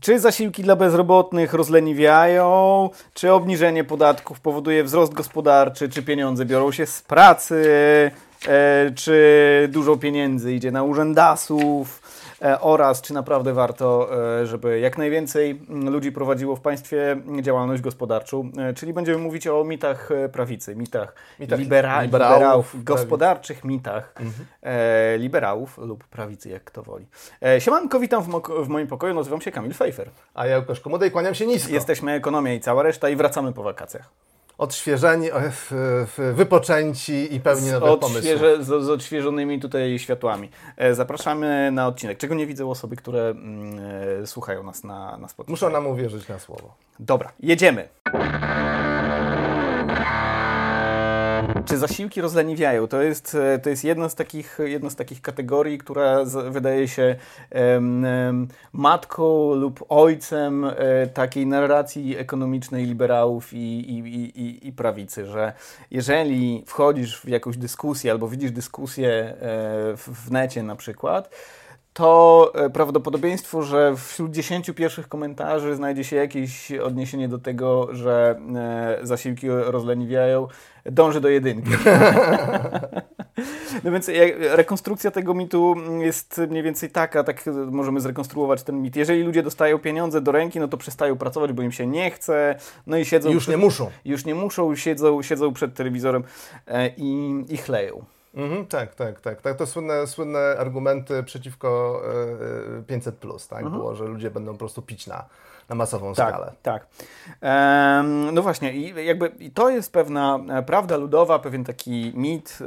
Czy zasiłki dla bezrobotnych rozleniwiają, czy obniżenie podatków powoduje wzrost gospodarczy, czy pieniądze biorą się z pracy, e, czy dużo pieniędzy idzie na urzędasów, oraz czy naprawdę warto, e, żeby jak najwięcej ludzi prowadziło w państwie działalność gospodarczą. E, czyli będziemy mówić o mitach prawicy, mitach, mitach libera liberałów, liberałów gospodarczych mitach mhm. liberałów lub prawicy, jak kto woli. Siemanko, witam w, w, moim pokoju, nazywam się Kamil Fejfer. A ja Łukasz Komoda i kłaniam się nisko. Jesteśmy Ekonomia i cała reszta i wracamy po wakacjach odświeżeni, wypoczęci i pełni nowych pomysłów. Z, z odświeżonymi tutaj światłami. E, zapraszamy na odcinek. Czego nie widzą osoby, które mm, e, słuchają nas na, na Spotify. Muszą nam uwierzyć na słowo. Dobra, jedziemy. Czy zasiłki rozleniwiają? To jest, e, to jest jedna, z takich, jedna z takich kategorii, która z, wydaje się um, matką lub ojcem um, takiej narracji ekonomicznej liberałów i, i, i, i, prawicy, że jeżeli wchodzisz w jakąś dyskusję albo widzisz dyskusję e, w, w necie na przykład, to prawdopodobieństwo, że wśród dziesięciu pierwszych komentarzy znajdzie się jakieś odniesienie do tego, że zasiłki rozleniwiają, dąży do jedynki. No więc rekonstrukcja tego mitu jest mniej więcej taka, tak możemy zrekonstruować ten mit. Jeżeli ludzie dostają pieniądze do ręki, no to przestają pracować, bo im się nie chce, no i siedzą... Już nie muszą. Już nie muszą, siedzą, siedzą przed telewizorem e, i, i chleją. Mhm, tak, tak, tak, tak. To słynne, słynne argumenty przeciwko 500, e, plus, tak? Mhm. Było, że ludzie będą po prostu pić na, na masową tak, skalę. Tak. Ehm, no właśnie, i jakby i to jest pewna e, prawda ludowa, pewien taki mit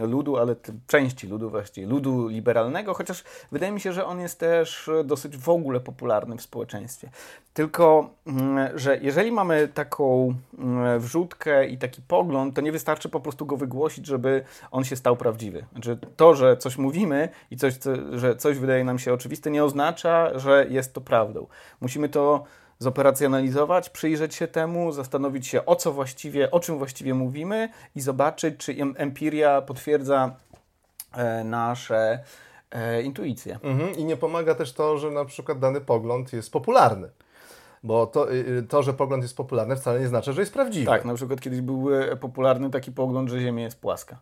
e, ludu, ale części ludu, właściwie ludu liberalnego, chociaż wydaje mi się, że on jest też dosyć w ogóle popularny w społeczeństwie. Tylko, mm, że jeżeli mamy taką mm, wrzutkę i taki pogląd, to nie wystarczy po prostu go wygłosić, żeby on się stał prawdziwy. Znaczy, to, że coś mówimy i coś, że coś wydaje nam się oczywiste, nie oznacza, że jest to prawdą. Musimy to zoperacjonalizować, przyjrzeć się temu, zastanowić się o co właściwie, o czym właściwie mówimy i zobaczyć, czy empiria potwierdza e, nasze e, intuicje. Mhm. I nie pomaga też to, że na przykład dany pogląd jest popularny. Bo to, y, y, to, że pogląd jest popularny, wcale nie znaczy, że jest prawdziwy. Tak, na przykład kiedyś był e, popularny taki pogląd, że Ziemia jest płaska.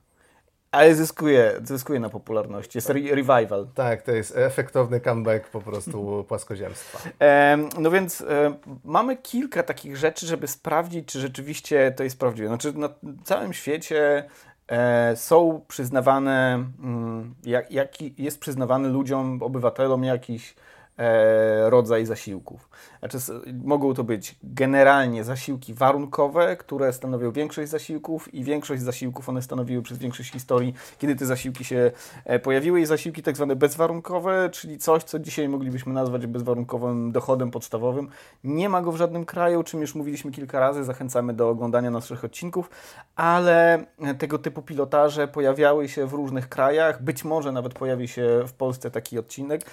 Ale zyskuje, zyskuje na popularności. Jest re revival. Tak, to jest efektowny comeback po prostu płaskoziemstwa. E, no więc e, mamy kilka takich rzeczy, żeby sprawdzić, czy rzeczywiście to jest prawdziwe. Znaczy na całym świecie e, są przyznawane, mm, jak, jak jest przyznawany ludziom, obywatelom jakiś E, rodzaj zasiłków. Znaczy, mogą to być generalnie zasiłki warunkowe, które stanowią większość zasiłków i większość zasiłków one stanowiły przez większość historii, kiedy te zasiłki się e, pojawiły. I zasiłki tak zwane bezwarunkowe, czyli coś, co dzisiaj moglibyśmy nazwać bezwarunkowym dochodem podstawowym. Nie ma go w żadnym kraju, o czym już mówiliśmy kilka razy, zachęcamy do oglądania naszych odcinków, ale tego typu pilotaże pojawiały się w różnych krajach, być może nawet pojawi się w Polsce taki odcinek,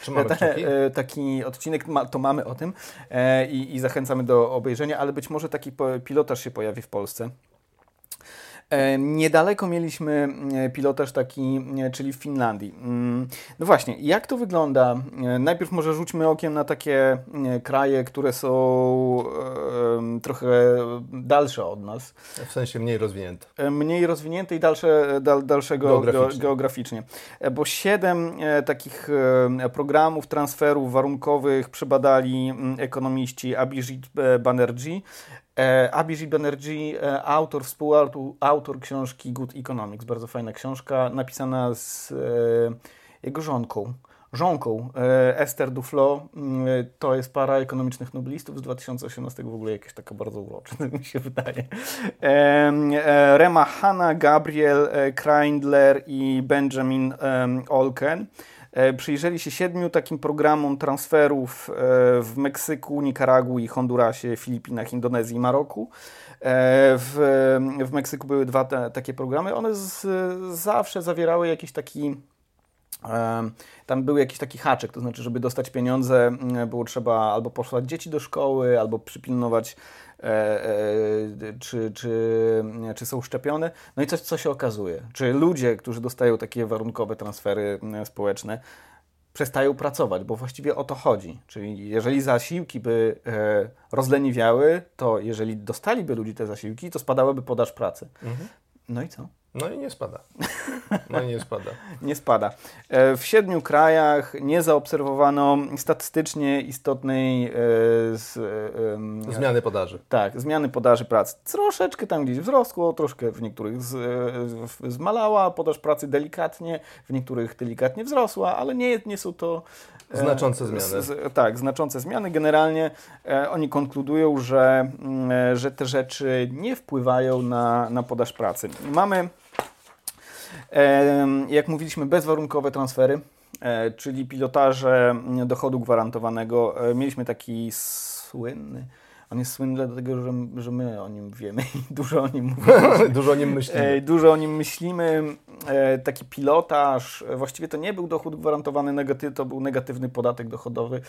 e, taki taki odcinek, to mamy o tym. E, i, i zachęcamy do obejrzenia, ale być może taki pilotaż się pojawi w Polsce. E, niedaleko mieliśmy e, pilotaż taki, e, czyli w Finlandii. Mm, no właśnie, jak to wygląda? Najpierw może rzućmy okiem na takie kraje, które są trochę dalsze od nas. W sensie mniej rozwinięte. Mniej rozwinięte i dalsze, dal, dalszego geograficznie. geograficznie. Bo siedem takich programów, transferów warunkowych przebadali mm, ekonomiści Abhijit Banerjee. E, Abhijit Banerjee, e, autor, współautor autor książki Good Economics, bardzo fajna książka, napisana z e, jego żonką. Żonką Esther Duflo, mm, to jest para ekonomicznych noblistów z 2018, w ogóle jakaś taka bardzo urocza, mi się wydaje. Rema Hanna, Gabriel Kreindler i Benjamin Olken. E, przyjrzeli się siedmiu takim programom transferów e, w Meksyku, Nikaragui, Hondurasie, Filipinach, Indonezji i Maroku. E, w, w Meksyku były dwa te, takie programy. One z, zawsze zawierały jakiś taki tam był jakiś taki haczek, to znaczy, żeby dostać pieniądze, było trzeba albo posłać dzieci do szkoły, albo przypilnować, czy, czy, czy są szczepione. No i coś, co się okazuje? Czy ludzie, którzy dostają takie warunkowe transfery społeczne, przestają pracować, bo właściwie o to chodzi. Czyli jeżeli zasiłki by e, rozleniwiały, to jeżeli dostaliby ludzi te zasiłki, to spadałaby podaż pracy. Mhm. No i co? No i nie spada. No i nie spada. nie spada. E, w siedmiu krajach nie zaobserwowano statystycznie istotnej e, z, e, zmiany podaży. Tak, zmiany podaży pracy. Troszeczkę tam gdzieś wzrosło, troszkę w niektórych z, zmalała podaż pracy delikatnie, w niektórych delikatnie wzrosła, ale nie, nie są to Znaczące zmiany. Z, tak, znaczące zmiany. Generalnie oni konkludują, że, e, że te rzeczy nie wpływają na, na podaż pracy. Mamy jak mówiliśmy, bezwarunkowe transfery, e, czyli pilotaże dochodu gwarantowanego. E, mieliśmy taki słynny. On jest słynny dlatego, że, że my o nim wiemy i dużo o nim mówimy. dużo o nim myślimy. E, dużo o nim myślimy. Taki pilotaż, właściwie to nie był dochód gwarantowany negatyw, to był negatywny podatek dochodowy.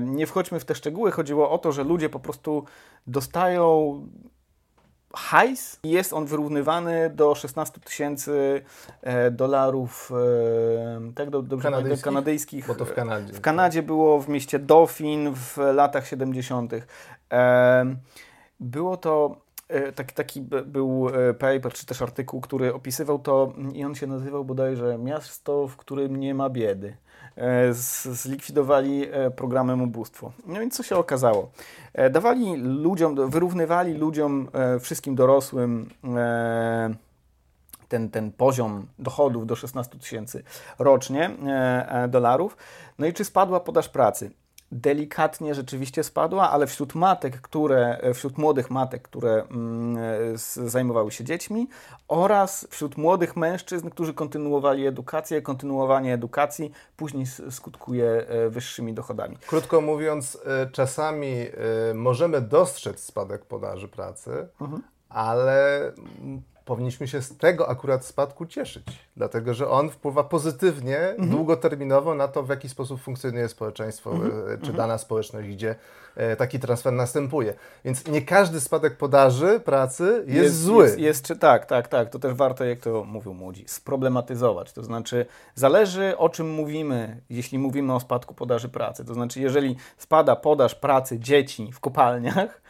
Nie wchodźmy w te szczegóły. Chodziło o to, że ludzie po prostu dostają hajs. Jest on wyrównywany do 16 tysięcy e, dolarów e, tak, do, dobrze kanadyjskich, kanadyjskich. Bo to w Kanadzie. W Kanadzie było w mieście Dauphin w latach 70. E, było to taki, taki był paper, czy też artykuł, który opisywał to i on się nazywał bodajże Miasto, w którym nie ma biedy. E, zlikwidowali e, programem ubóstwo. No więc co się okazało? E, dawali ludziom, wyrównywali ludziom, wszystkim dorosłym ten, ten poziom dochodów do 16 tysięcy rocznie dolarów. No i czy spadła podaż pracy? Delikatnie rzeczywiście spadła, ale wśród matek, które, wśród młodych matek, które mm, zajmowały się dziećmi oraz wśród młodych mężczyzn, którzy kontynuowali edukację, kontynuowanie edukacji później skutkuje e, wyższymi dochodami. Krótko mówiąc, e, czasami e, możemy dostrzec spadek podaży pracy, mhm. ale powinniśmy się z tego akurat spadku cieszyć, dlatego że on wpływa pozytywnie, mhm. długoterminowo na to, w jaki sposób funkcjonuje społeczeństwo, mhm. E, czy mhm. dana społeczność, gdzie e, taki transfer następuje. Więc nie każdy spadek podaży pracy jest, jest zły. Jest, jest, czy tak, tak, tak. To też warto, jak to mówią młodzi, sproblematyzować. To znaczy, zależy o czym mówimy, jeśli mówimy o spadku podaży pracy. To znaczy, jeżeli spada podaż pracy dzieci w kopalniach,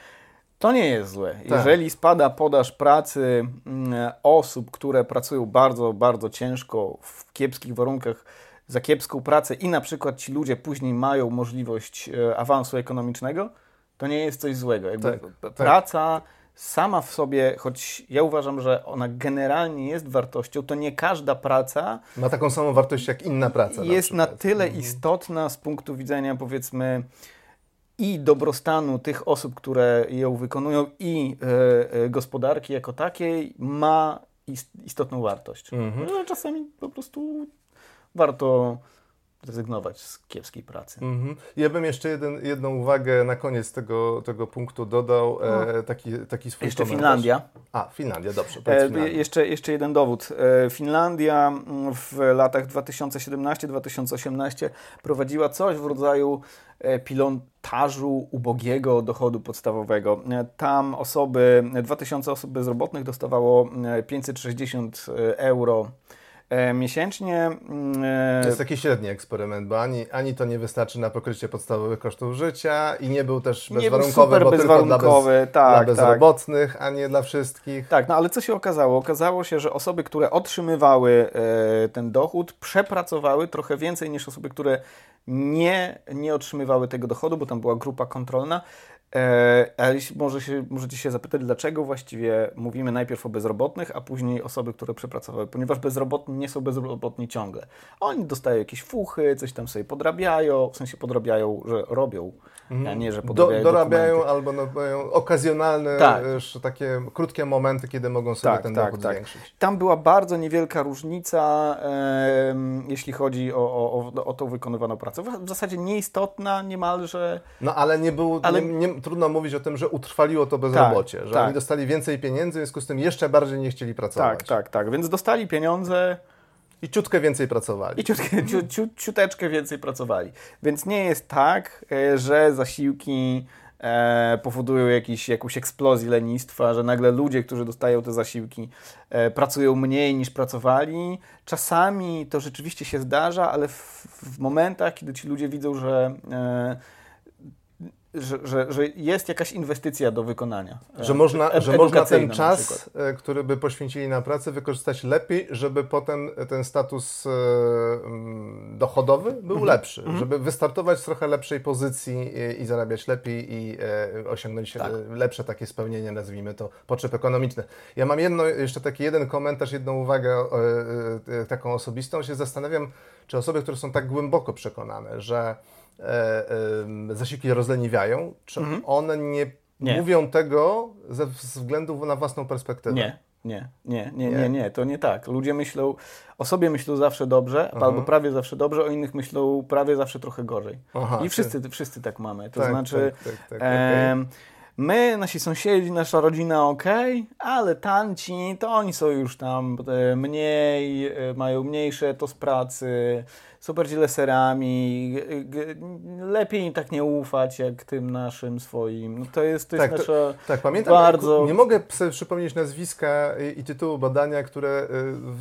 to nie jest złe. Tak. Jeżeli spada podaż pracy mm, osób, które pracują bardzo, bardzo ciężko w kiepskich warunkach, za kiepską pracę i na przykład ci ludzie później mają możliwość e, awansu ekonomicznego, to nie jest coś złego. Tak, tak, praca sama w sobie, choć ja uważam, że ona generalnie jest wartością, to nie każda praca ma taką samą wartość jak inna praca. Jest na, na tyle mhm. istotna z punktu widzenia powiedzmy i dobrostanu tych osób, które ją wykonują, i e, e, gospodarki jako takiej ma istotną wartość. Mhm. No, czasami po prostu warto zrezygnować z kiepskiej pracy. Mhm. Ja bym jeszcze jeden, jedną uwagę na koniec tego, tego punktu dodał, e, no. taki, taki swój Jeszcze komentarz. Finlandia. A, Finlandia, dobrze. E, Finlandia. Jeszcze, jeszcze jeden dowód. E, Finlandia mm, w latach 2017-2018 prowadziła coś w rodzaju e, pilotażu ubogiego dochodu podstawowego. E, tam osoby, 2000 osób bezrobotnych dostawało 560 e, euro E, miesięcznie. Mm, e, to jest taki średni eksperyment, bo ani, ani to nie wystarczy na pokrycie podstawowych kosztów życia i nie był też bezwarunkowy, nie był bo bezwarunkowy, tylko dla, bez, tak, dla tak. bezrobotnych, tak. a nie dla wszystkich. Tak, no ale co się okazało? Okazało się, że osoby, które otrzymywały e, ten dochód, przepracowały trochę więcej niż osoby, które nie, nie otrzymywały tego dochodu, bo tam była grupa kontrolna. E, ale może się, możecie się zapytać, dlaczego właściwie mówimy najpierw o bezrobotnych, a później osoby, które przepracowały, ponieważ bezrobotni nie są bezrobotni ciągle. Oni dostają jakieś fuchy, coś tam sobie podrabiają, w sensie podrabiają, że robią, mhm. a nie, że podrabiają Do, Dorabiają dokumenty. albo no, mają okazjonalne, tak. takie krótkie momenty, kiedy mogą sobie tak, ten tak, dochód tak. zwiększyć. Tam była bardzo niewielka różnica, e, jeśli chodzi o, o, o, o tą wykonywaną pracę. W zasadzie nieistotna niemalże. No ale nie był, ale... nie, nie trudno mówić o tym, że utrwaliło to bezrobocie, tak, że tak. oni dostali więcej pieniędzy, w związku z tym jeszcze bardziej nie chcieli pracować. Tak, tak, tak. Więc dostali pieniądze. I ciutkę więcej pracowali. I ciutkę, ciu, ciuteczkę więcej pracowali. Więc nie jest tak, e, że zasiłki e, powodują jakiś, jakąś eksplozję lenistwa, że nagle ludzie, którzy dostają te zasiłki, e, pracują mniej niż pracowali. Czasami to rzeczywiście się zdarza, ale w, w momentach, kiedy ci ludzie widzą, że e, że, że, że, jest jakaś inwestycja do wykonania. Że można, e, że można ten czas, e, który by poświęcili na pracę, wykorzystać lepiej, żeby potem ten status e, mm, dochodowy był mhm. lepszy, mhm. żeby wystartować z trochę lepszej pozycji i, i zarabiać lepiej i osiągnąć tak. lepsze takie spełnienie, nazwijmy to, potrzeb ekonomicznych. Ja mam jedno, jeszcze taki jeden komentarz, jedną uwagę taką osobistą. Się zastanawiam, czy osoby, które są tak głęboko przekonane, że e, e, zasiłki rozleniwiają, czy mhm. one nie, nie, mówią tego ze względu na własną perspektywę? Nie. Nie, nie, nie, nie, nie, to nie tak. Ludzie myślą, o sobie myślą zawsze dobrze, Aha. albo prawie zawsze dobrze, o innych myślą prawie zawsze trochę gorzej. Aha, I wszyscy, ty... wszyscy tak mamy. To tak, znaczy, tak, tak, tak, e, okay. my, nasi sąsiedzi, nasza rodzina ok, ale tanci, to oni są już tam e, mniej, e, mają mniejsze to z pracy, super źle serami, lepiej im tak nie ufać jak tym naszym swoim. No to jest, to tak, jest nasza Tak, pamiętam, bardzo... nie mogę sobie przypomnieć nazwiska i, i tytułu badania, które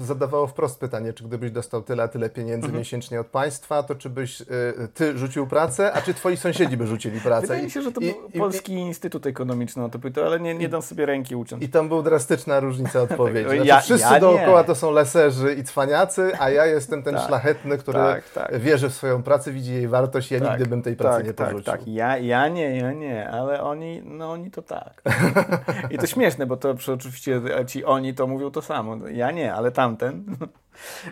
y, zadawało wprost pytanie, czy gdybyś dostał tyle, a tyle pieniędzy mhm. miesięcznie od państwa, to czy byś y, ty rzucił pracę, a czy twoi sąsiedzi by rzucili pracę? Wydaje mi się, że to I, był Polski i, Instytut Ekonomiczny na to pytał, ale nie, nie dam sobie ręki ucząc. I tam była drastyczna różnica odpowiedzi. Znaczy, ja, wszyscy ja dookoła to są leserzy i cwaniacy, a ja jestem ten tak, szlachetny, który tak, tak. wierzy w swoją pracę, widzi jej wartość, ja tak, nigdy bym tej pracy tak, nie tak, porzucił. Tak, tak, ja, ja nie, ja nie, ale oni, no oni to tak. I to śmieszne, bo to oczywiście ci oni to mówią to samo. Ja nie, ale tamten.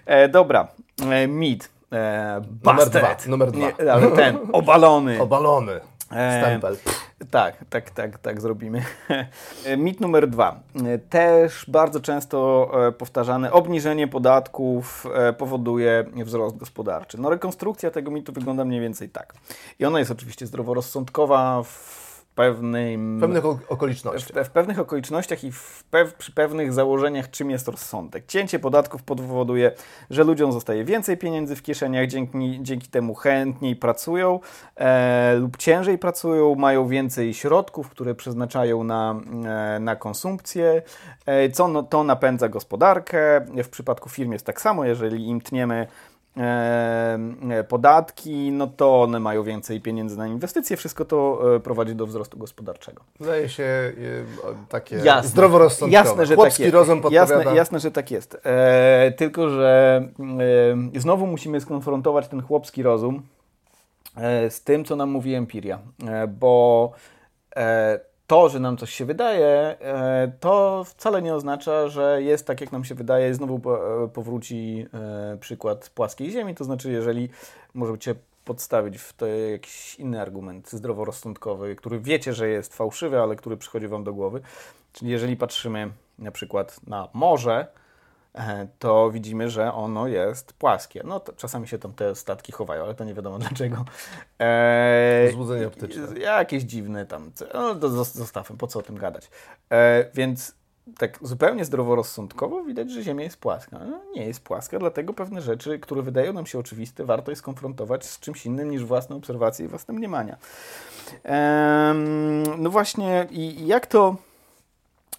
E, dobra, e, mit. E, numer dwa. Numer dwa. Nie, ale ten, obalony. Obalony. Stempel. E, tak, tak, tak, tak zrobimy. E, mit numer dwa. E, też bardzo często powtarzane obniżenie podatków powoduje wzrost gospodarczy. No rekonstrukcja tego mitu wygląda mniej więcej tak. I ona jest oczywiście zdroworozsądkowa w pewnym, pewnych okolicznościach. W, w, pewnych okolicznościach i pew, przy pewnych założeniach, czym jest rozsądek. Cięcie podatków powoduje, że ludziom zostaje więcej pieniędzy w kieszeniach, dzięki, dzięki temu chętniej pracują e, lub ciężej pracują, mają więcej środków, które przeznaczają na, e, na konsumpcję, e, co no, to napędza gospodarkę. W przypadku firm jest tak samo, jeżeli im tniemy podatki, no to one mają więcej pieniędzy na inwestycje, wszystko to e, prowadzi do wzrostu gospodarczego. Wydaje się e, takie jasne, zdroworozsądkowe. Jasne, że tak jest. rozum jasne, jasne, że tak jest. E, tylko, że e, znowu musimy skonfrontować ten chłopski rozum e, z tym, co nam mówi empiria, bo to, że nam coś się wydaje, e, to wcale nie oznacza, że jest tak, jak nam się wydaje. Znowu e, powróci e, przykład płaskiej Ziemi, to znaczy, jeżeli możecie podstawić w to jakiś inny argument zdroworozsądkowy, który wiecie, że jest fałszywy, ale który przychodzi Wam do głowy. Czyli jeżeli patrzymy na przykład na morze, to widzimy, że ono jest płaskie. No czasami się tam te statki chowają, ale to nie wiadomo dlaczego. E, Złudzenie optyczne. Jakieś dziwne tam, no to zostawmy, po co o tym gadać. E, więc tak zupełnie zdroworozsądkowo widać, że Ziemia jest płaska. No, nie jest płaska, dlatego pewne rzeczy, które wydają nam się oczywiste, warto je skonfrontować z czymś innym niż własne obserwacje i własne mniemania. E, no właśnie, i jak to,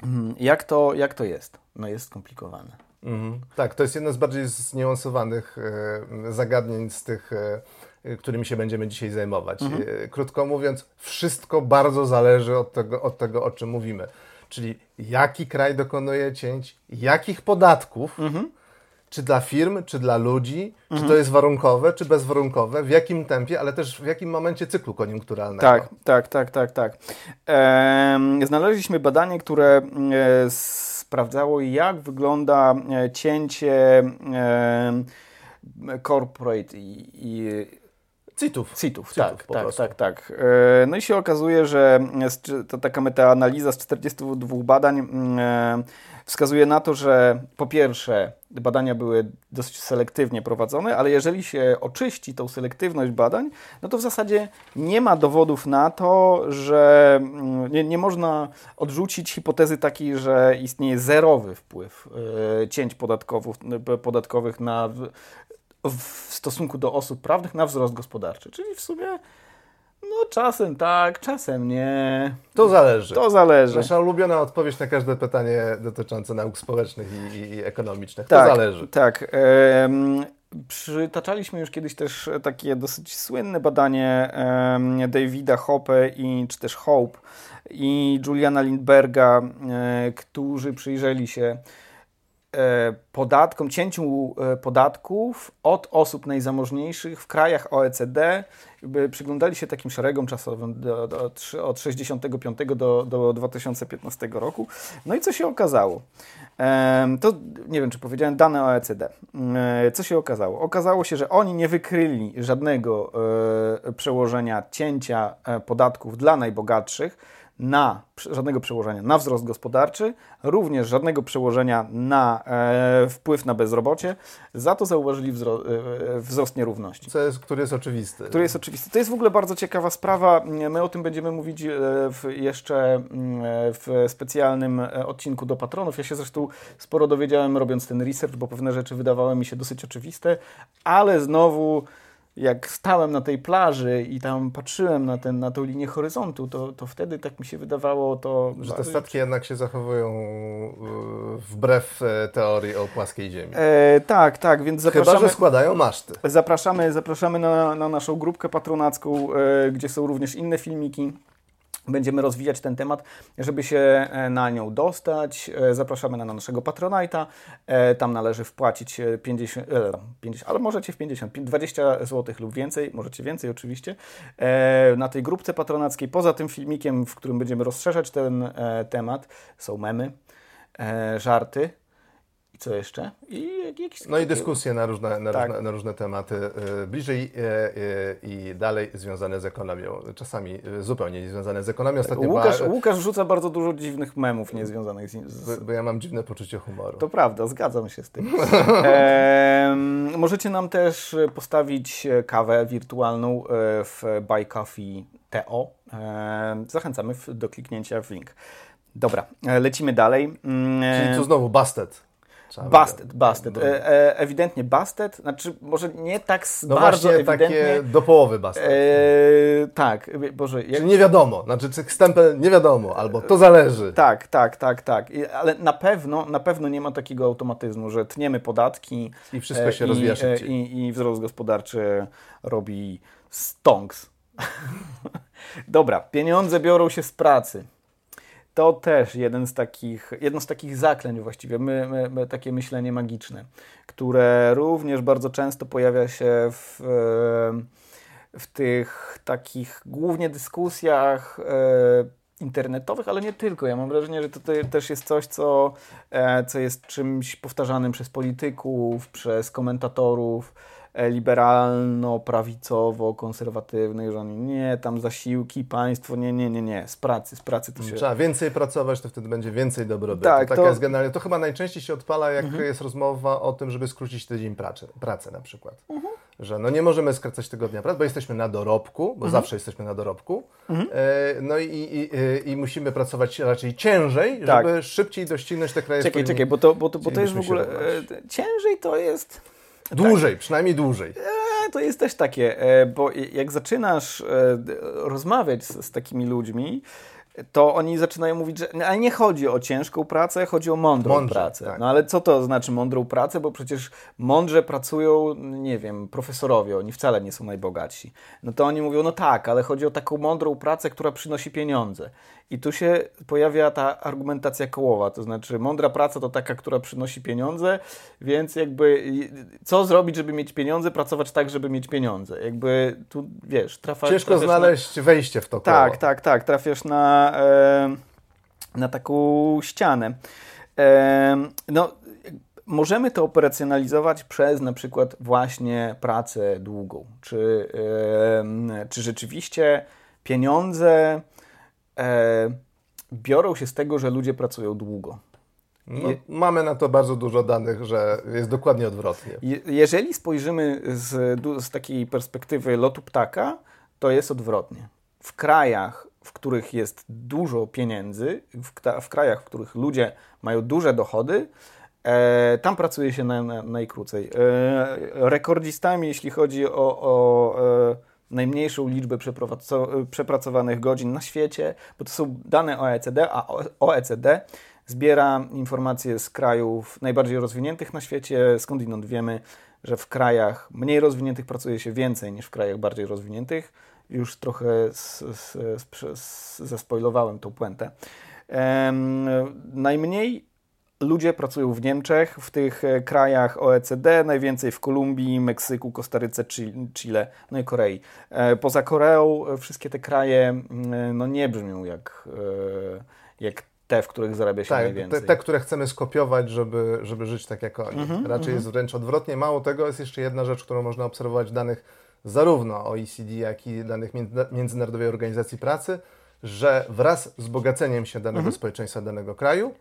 mm, jak to, jak to jest? No jest skomplikowane. Mhm. Tak, to jest jedno z bardziej zniuansowanych e, zagadnień z tych, e, którymi się będziemy dzisiaj zajmować. Mhm. E, krótko mówiąc, wszystko bardzo zależy od tego, od tego, o czym mówimy. Czyli jaki kraj dokonuje cięć, jakich podatków, mhm. czy dla firm, czy dla ludzi, mhm. czy to jest warunkowe, czy bezwarunkowe, w jakim tempie, ale też w jakim momencie cyklu koniunkturalnego. Tak, tak, tak, tak, tak. Znaleźliśmy badanie, które z sprawdzało, jak wygląda e, cięcie e, corporate i, i CIT-ów. CIT-ów, tak, tak, tak, tak. E, no i się okazuje, że to taka metaanaliza z 42 badań mm, wskazuje na to, że po pierwsze badania były dosyć selektywnie prowadzone, ale jeżeli się oczyści tą selektywność badań, no to w zasadzie nie ma dowodów na to, że mm, nie, nie można odrzucić hipotezy takiej, że istnieje zerowy wpływ e, cięć podatkowych na, w stosunku do osób prawnych na wzrost gospodarczy. Czyli w sumie No czasem tak, czasem nie. To zależy. To zależy. Nasza ulubiona odpowiedź na każde pytanie dotyczące nauk społecznych i, i, ekonomicznych. Tak, to zależy. Tak. Em, przytaczaliśmy już kiedyś też takie dosyć słynne badanie Davida Hope i czy też Hope i Juliana Lindberga, e, którzy przyjrzeli się podatkom, cięciu e, podatków od osób najzamożniejszych w krajach OECD. Przyglądali się takim szeregom czasowym do, do, od 65 do, do 2015 roku. No i co się okazało? To nie wiem, czy powiedziałem dane OECD. E, Co się okazało? Okazało się, że oni nie wykryli żadnego e, przełożenia cięcia e, podatków dla najbogatszych na żadnego przełożenia na wzrost gospodarczy, również żadnego przełożenia na e, wpływ na bezrobocie. Za to zauważyli wzro, e, wzrost nierówności. Co jest, który jest oczywisty. Który jest oczywisty. To jest w ogóle bardzo ciekawa sprawa. My o tym będziemy mówić e, w, jeszcze mm, e, w specjalnym e, odcinku do patronów. Ja się zresztą sporo dowiedziałem robiąc ten research, bo pewne rzeczy wydawały mi się dosyć oczywiste, ale znowu jak stałem na tej plaży i tam patrzyłem na, ten, na tą linię horyzontu, to, to wtedy tak mi się wydawało to... Że te statki jednak się zachowują e, wbrew e, teorii o płaskiej ziemi. E, tak, tak, więc Chyba, zapraszamy... że składają maszty. Zapraszamy, zapraszamy na, na naszą grupkę patronacką, e, gdzie są również inne filmiki. Będziemy rozwijać ten temat, żeby się e, na nią dostać. E, Zapraszamy na naszego Patronite'a. E, Tam należy wpłacić e, 50, e, 50 ale możecie w 50, 20 zł lub więcej, możecie więcej oczywiście, na tej grupce patronackiej. Poza tym filmikiem, w którym będziemy rozszerzać ten temat, są memy, żarty i co jeszcze? I jakieś No i dyskusje na różne, na Tak. różne, na różne tematy, e, bliżej e, e, i dalej związane z ekonomią. Czasami e, zupełnie nie związane z ekonomią. Ostatnio Łukasz, była, Łukasz rzuca bardzo dużo dziwnych memów niezwiązanych z, z, bo- bo ja mam dziwne poczucie humoru. To prawda, zgadzam się z tym. Em, możecie nam też postawić kawę wirtualną e, w Buy Coffee TO. Em, Zachęcamy do kliknięcia w link. Dobra, e, lecimy dalej. Mm, Czyli tu znowu busted. By- busted. bo- E, e, ewidentnie busted, znaczy może nie tak No bardzo ewidentnie. takie do połowy busted. E, tak, Boże, jak, Czyli nie wiadomo, znaczy czy stempel nie wiadomo, albo to zależy. Tak, tak, tak, tak. I- Ale na pewno, na pewno nie ma takiego automatyzmu, że tniemy podatki I wszystko e, się rozwija e, szybciej. I, I wzrost gospodarczy robi stonks. Dobra, pieniądze biorą się z pracy. To też jeden z takich, jedno z takich zaklęć właściwie, my, my, my, takie myślenie magiczne, które również bardzo często pojawia się w, e, w tych takich głównie dyskusjach e, internetowych, ale nie tylko. Ja mam wrażenie, że to te- też jest coś, co, e, co jest czymś powtarzanym przez polityków, przez komentatorów liberalno-prawicowo-konserwatywnych, że oni nie, tam zasiłki, państwo, nie, nie, nie, nie, z pracy, z pracy to się... Trzeba więcej pracować, to wtedy będzie więcej dobrobytu. Tak, Taka to- jest generalnie. To chyba najczęściej się odpala, jak jest rozmowa o tym, żeby skrócić tydzień pracy, pracy na przykład. Że no nie możemy skracać tygodnia pracy, bo jesteśmy na dorobku, bo zawsze jesteśmy na dorobku. E, no i, i, i, i musimy pracować raczej ciężej, Tak. żeby szybciej doścignąć te kraje, Czekaj, czekaj, bo to, bo to, bo to jest w ogóle... E, ciężej to jest... Dłużej, przynajmniej dłużej. E, to jest też takie, e, bo jak zaczynasz e, rozmawiać z, z takimi ludźmi, to oni zaczynają mówić, że no, ale nie chodzi o ciężką pracę, chodzi o mądrą Mądrze, pracę. tak. No ale co to znaczy mądrą pracę? Bo przecież mądrze pracują, nie wiem, profesorowie, oni wcale nie są najbogatsi. No to oni mówią, no tak, ale chodzi o taką mądrą pracę, która przynosi pieniądze. I tu się pojawia ta argumentacja kołowa, to znaczy mądra praca to taka, która przynosi pieniądze, więc jakby co zrobić, żeby mieć pieniądze, pracować tak, żeby mieć pieniądze. Jakby tu, wiesz, trafa, Ciężko trafiasz na- znaleźć wejście w to koło. tak, tak, tak. Trafiasz na, e, na taką ścianę. E, no, możemy to operacjonalizować przez na przykład właśnie pracę długą. Czy, e, czy rzeczywiście pieniądze e, biorą się z tego, że ludzie pracują długo? No, mamy na to bardzo dużo danych, że jest dokładnie odwrotnie. Je- Jeżeli spojrzymy z, z takiej perspektywy lotu ptaka, to jest odwrotnie. W krajach, w których jest dużo pieniędzy, w, w krajach, w których ludzie mają duże dochody, e, tam pracuje się na, na, najkrócej. E, rekordzistami, jeśli chodzi o, o e, najmniejszą liczbę przepracowanych godzin na świecie, bo to są dane OECD, a OECD zbiera informacje z krajów najbardziej rozwiniętych na świecie. Skądinąd wiemy, że w krajach mniej rozwiniętych pracuje się więcej niż w krajach bardziej rozwiniętych. Już trochę zespoilowałem tą puentę. Ehm, najmniej ludzie pracują w Niemczech, w tych e, krajach OECD, najwięcej w Kolumbii, Meksyku, Kostaryce, Chile, no i Korei. E, poza Koreą e, wszystkie te kraje no nie brzmią jak, jak te, w których zarabia się tak, najwięcej. Te, te, które chcemy skopiować, żeby, żeby żyć tak jak oni. -hmm, Raczej -hmm. jest wręcz odwrotnie. Mało tego, jest jeszcze jedna rzecz, którą można obserwować w danych zarówno OECD, jak i danych Międzynarodowej Organizacji Pracy, że wraz z bogaceniem się danego -hmm. społeczeństwa, danego kraju,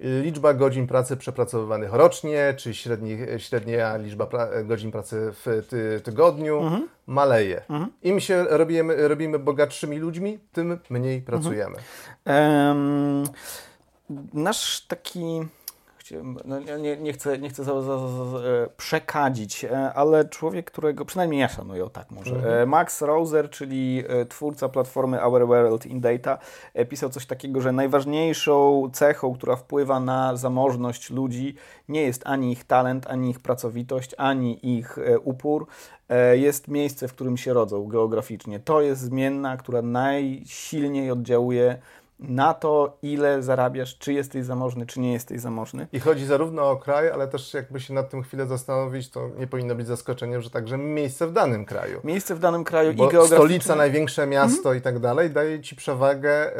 liczba godzin pracy przepracowywanych rocznie, czy średni, średnia liczba pra godzin pracy w ty tygodniu mhm. maleje. Mhm. Im się robimy, robimy bogatszymi ludźmi, tym mniej pracujemy. Um, nasz taki no nie, nie, chcę, nie chcę za, za, za, e, przekadzić, e, ale człowiek, którego przynajmniej ja szanuję, o tak może. Mhm. E, Max Roser, czyli twórca platformy Our World in Data, pisał coś takiego, że najważniejszą cechą, która wpływa na zamożność ludzi, nie jest ani ich talent, ani ich pracowitość, ani ich upór, jest miejsce, w którym się rodzą geograficznie. To jest zmienna, która najsilniej oddziałuje na to, ile zarabiasz, czy jesteś zamożny, czy nie jesteś zamożny. I chodzi zarówno o kraj, ale też jakby się nad tym chwilę zastanowić, to nie powinno być zaskoczeniem, że także miejsce w danym kraju. Miejsce w danym kraju Bo i geograficznie. stolica, największe miasto mm -hmm. i tak dalej daje Ci przewagę, e,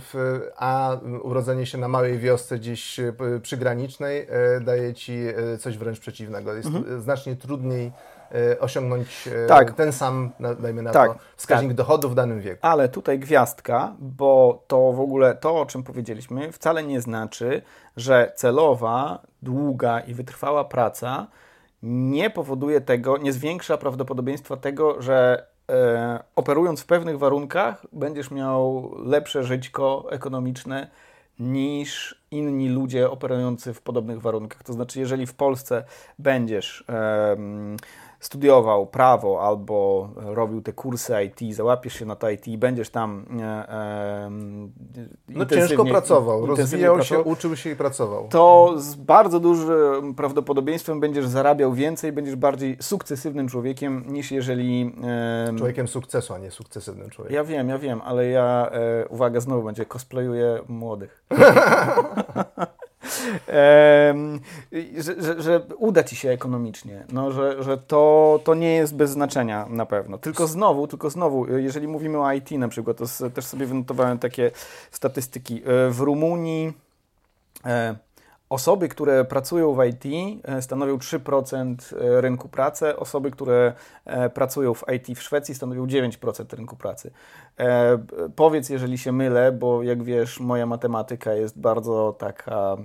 w, a urodzenie się na małej wiosce gdzieś e, przygranicznej e, daje Ci coś wręcz przeciwnego. Jest mm -hmm. znacznie trudniej osiągnąć e, tak. ten sam, dajmy na tak, to, wskaźnik tak. dochodu w danym wieku. Ale tutaj gwiazdka, bo to w ogóle to, o czym powiedzieliśmy, wcale nie znaczy, że celowa, długa i wytrwała praca nie powoduje tego, nie zwiększa prawdopodobieństwa tego, że e, operując w pewnych warunkach będziesz miał lepsze żyćko ekonomiczne niż inni ludzie operujący w podobnych warunkach. To znaczy, jeżeli w Polsce będziesz studiował prawo albo robił te kursy IT, załapiesz się na to IT i będziesz tam e, e, no ciężko pracował, rozwijał pracował, się, uczył się i pracował. To z bardzo dużym prawdopodobieństwem będziesz zarabiał więcej, będziesz bardziej sukcesywnym człowiekiem niż jeżeli... E, człowiekiem sukcesu, a nie sukcesywnym człowiekiem. Ja wiem, ja wiem, ale ja, e, uwaga, znowu będzie cosplayuję młodych. że, że, że, uda ci się ekonomicznie, no, że, że to, to nie jest bez znaczenia na pewno. Tylko znowu, tylko znowu, jeżeli mówimy o IT na przykład, to też sobie wynotowałem takie statystyki. E, w Rumunii e, Osoby, które pracują w IT, e, stanowią 3% e, rynku pracy. Osoby, które e, pracują w IT w Szwecji, stanowią 9% rynku pracy. Powiedz, jeżeli się mylę, bo jak wiesz, moja matematyka jest bardzo taka.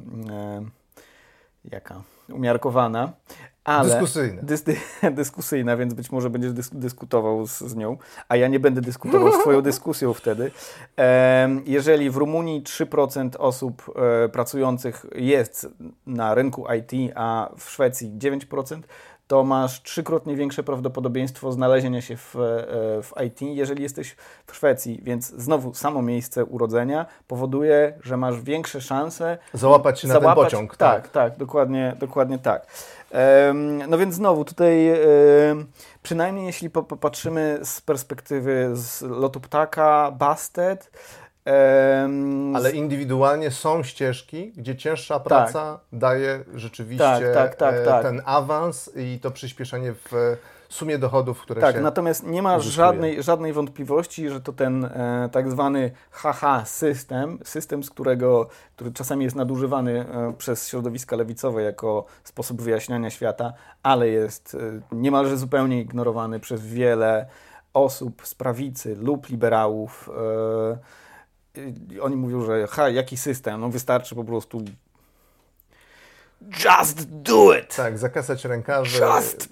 jaka? Umiarkowana. Ale dyskusyjna. Dys, dyskusyjna, więc być może będziesz dys, dyskutował z, z, nią, a ja nie będę dyskutował z Twoją dyskusją wtedy. Jeżeli w Rumunii 3% osób e, pracujących jest na rynku IT, a w Szwecji 9%, to masz trzykrotnie większe prawdopodobieństwo znalezienia się w, e, w IT, jeżeli jesteś w Szwecji. Więc znowu samo miejsce urodzenia powoduje, że masz większe szanse załapać się załapać, na ten pociąg. Tak, tak, tak dokładnie, dokładnie tak. No więc znowu tutaj, przynajmniej jeśli popatrzymy z perspektywy z lotu ptaka, Bastet, ale indywidualnie są ścieżki, gdzie cięższa tak. praca tak. daje rzeczywiście tak, tak, tak, ten awans i to przyspieszenie w sumie dochodów, które tak, się natomiast nie ma żadnej, żadnej wątpliwości, że to ten e, tak zwany haha system, system, z którego, który czasami jest nadużywany e, przez środowiska lewicowe jako sposób wyjaśniania świata, ale jest e, niemalże zupełnie ignorowany przez wiele osób z prawicy lub liberałów. E, oni mówią, że ha, jaki system? No wystarczy po prostu Just do it! Tak, zakasać rękawy. Just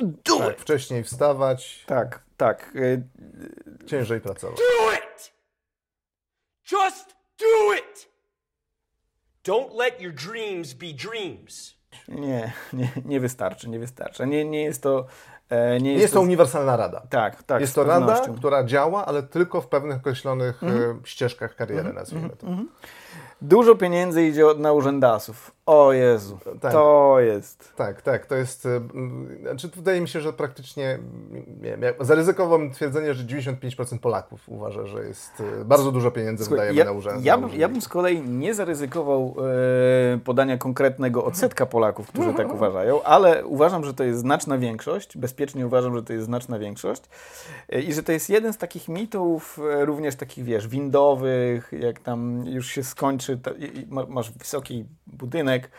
do tak, it! Wcześniej wstawać. Tak, tak. Y, Ciężej pracować. Do it! Just do it! Don't let your dreams be dreams. Nie, nie, nie wystarczy, nie wystarczy. Nie, nie jest to E, Nie jest to uniwersalna rada. Tak, tak. Jest to rada, która działa, ale tylko w pewnych określonych Mhm. e, ścieżkach kariery, nazwijmy to. Dużo pieniędzy idzie na urzędasów. O Jezu, Tak. to jest. Tak, tak, to jest. Znaczy, wydaje mi się, że praktycznie. Nie wiem, ja twierdzenie, że 95% Polaków uważa, że jest e, bardzo dużo pieniędzy Słuchaj, wydajemy ja, na urzędy. ja, ja bym z kolei nie zaryzykował e, podania konkretnego odsetka Polaków, którzy tak uważają, ale uważam, że to jest znaczna większość. Bezpiecznie uważam, że to jest znaczna większość. E, I że to jest jeden z takich mitów, e, również takich, wiesz, windowych, jak tam już się skończy, i ma- masz wysoki budynek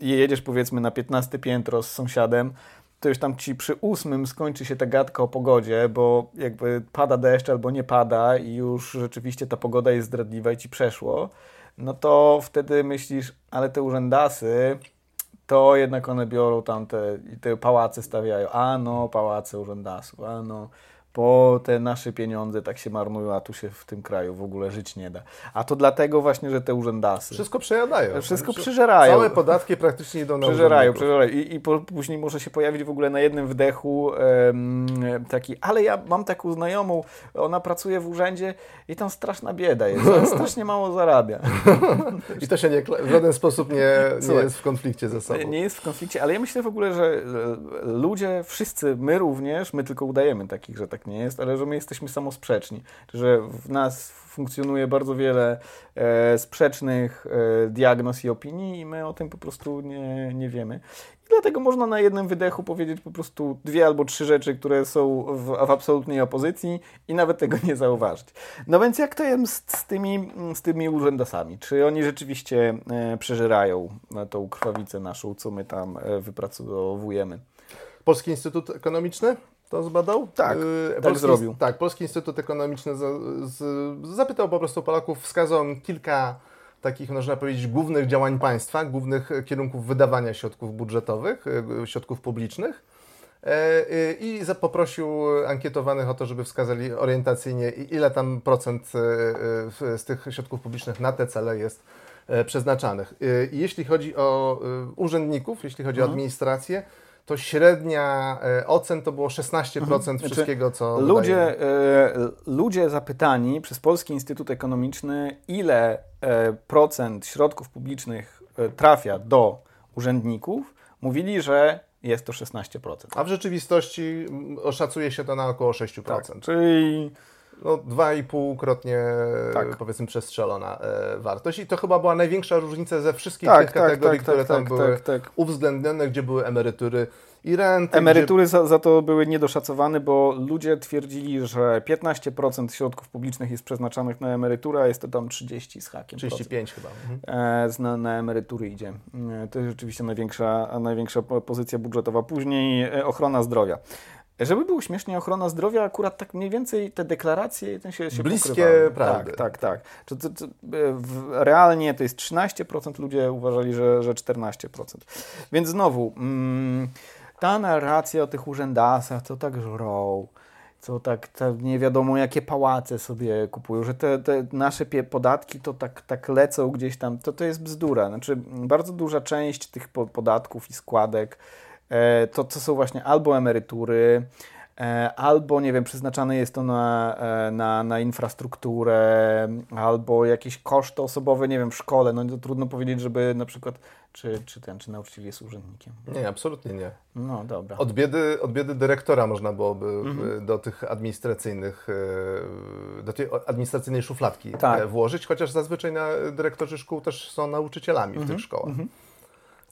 i jedziesz powiedzmy na 15 piętro z sąsiadem, to już tam ci przy ósmym skończy się ta gadka o pogodzie, bo jakby pada deszcz albo nie pada i już rzeczywiście ta pogoda jest zdradliwa i ci przeszło, no to wtedy myślisz, ale te urzędasy, to jednak one biorą tam te, te pałace stawiają. A no, pałace urzędasów, a no, bo te nasze pieniądze tak się marnują, a tu się w tym kraju w ogóle żyć nie da. A to dlatego właśnie, że te urzędasy Wszystko przejadają. Wszystko Znaczy, przeżerają. Całe podatki praktycznie idą na Przeżerają, urzędników. przeżerają. I, i po, później może się pojawić w ogóle na jednym wdechu em, taki, ale ja mam taką znajomą, ona pracuje w urzędzie i tam straszna bieda jest, strasznie mało zarabia. I to się nie, w żaden sposób nie, nie jest w konflikcie ze sobą. Nie jest w konflikcie, ale ja myślę w ogóle, że e, ludzie, wszyscy, my również, my tylko udajemy takich, że tak nie jest, ale że my jesteśmy samosprzeczni, że w nas funkcjonuje bardzo wiele e, sprzecznych e, diagnoz i opinii i my o tym po prostu nie, nie wiemy. I dlatego można na jednym wydechu powiedzieć po prostu dwie albo trzy rzeczy, które są w, w absolutnej opozycji i nawet tego nie zauważyć. No więc jak to jest z tymi, z tymi urzędasami? Czy oni rzeczywiście e, przeżerają e, tą krwawicę naszą, co my tam e, wypracowujemy? Polski Instytut Ekonomiczny to zbadał? Tak, Yy, tak Polski, zrobił. Tak, Polski Instytut Ekonomiczny za, z, zapytał po prostu Polaków, wskazał im kilka takich, można powiedzieć, głównych działań państwa, głównych kierunków wydawania środków budżetowych, e, środków publicznych. E, e, I poprosił ankietowanych o to, żeby wskazali orientacyjnie, ile tam procent e, e, z tych środków publicznych na te cele jest przeznaczanych. Jeśli chodzi o urzędników, jeśli chodzi Mhm. o administrację, to średnia e, ocen to było 16% Znaczy, wszystkiego, co Ludzie, e, ludzie zapytani przez Polski Instytut Ekonomiczny, ile e, procent środków publicznych trafia do urzędników, mówili, że jest to 16%. A w rzeczywistości oszacuje się to na około 6%. Tak, czyli No, 2,5-krotnie Tak. powiedzmy przestrzelona e, wartość. I to chyba była największa różnica ze wszystkich Tak, tych tak, kategorii, tak, które tak, tam tak, były uwzględnione, gdzie były emerytury i renty. Emerytury za, za to były niedoszacowane, bo ludzie twierdzili, że 15% środków publicznych jest przeznaczanych na emeryturę, a jest to tam 30 z hakiem. Gdzie procent. 35 chyba. Mhm. E, na, na emerytury idzie. E, To jest rzeczywiście największa, największa po- pozycja budżetowa. Później e, ochrona zdrowia. Żeby było śmiesznie, ochrona zdrowia akurat tak mniej więcej te deklaracje ten się, się Bliskie pokrywały. prawdy. Tak, tak, tak. Czy, czy, czy, e, realnie to jest 13%, ludzie uważali, że, że 14%. Więc znowu, mm, ta narracja o tych urzędasach, co tak żrą, co tak, tak nie wiadomo jakie pałace sobie kupują, że te, te nasze podatki to tak, tak lecą gdzieś tam, to to jest bzdura. Znaczy bardzo duża część tych po- podatków i składek to, to są właśnie albo emerytury, e, albo nie wiem, przeznaczane jest to na, e, na, na infrastrukturę, albo jakieś koszty osobowe, nie wiem, w szkole. No to trudno powiedzieć, żeby na przykład, czy, czy ten, czy nauczyciel jest urzędnikiem. Nie, absolutnie nie. No dobra. Od biedy, od biedy dyrektora można byłoby Mhm. do tych administracyjnych, do tej administracyjnej szufladki Tak. e, włożyć, chociaż zazwyczaj na, dyrektorzy szkół też są nauczycielami w Mhm. tych szkołach.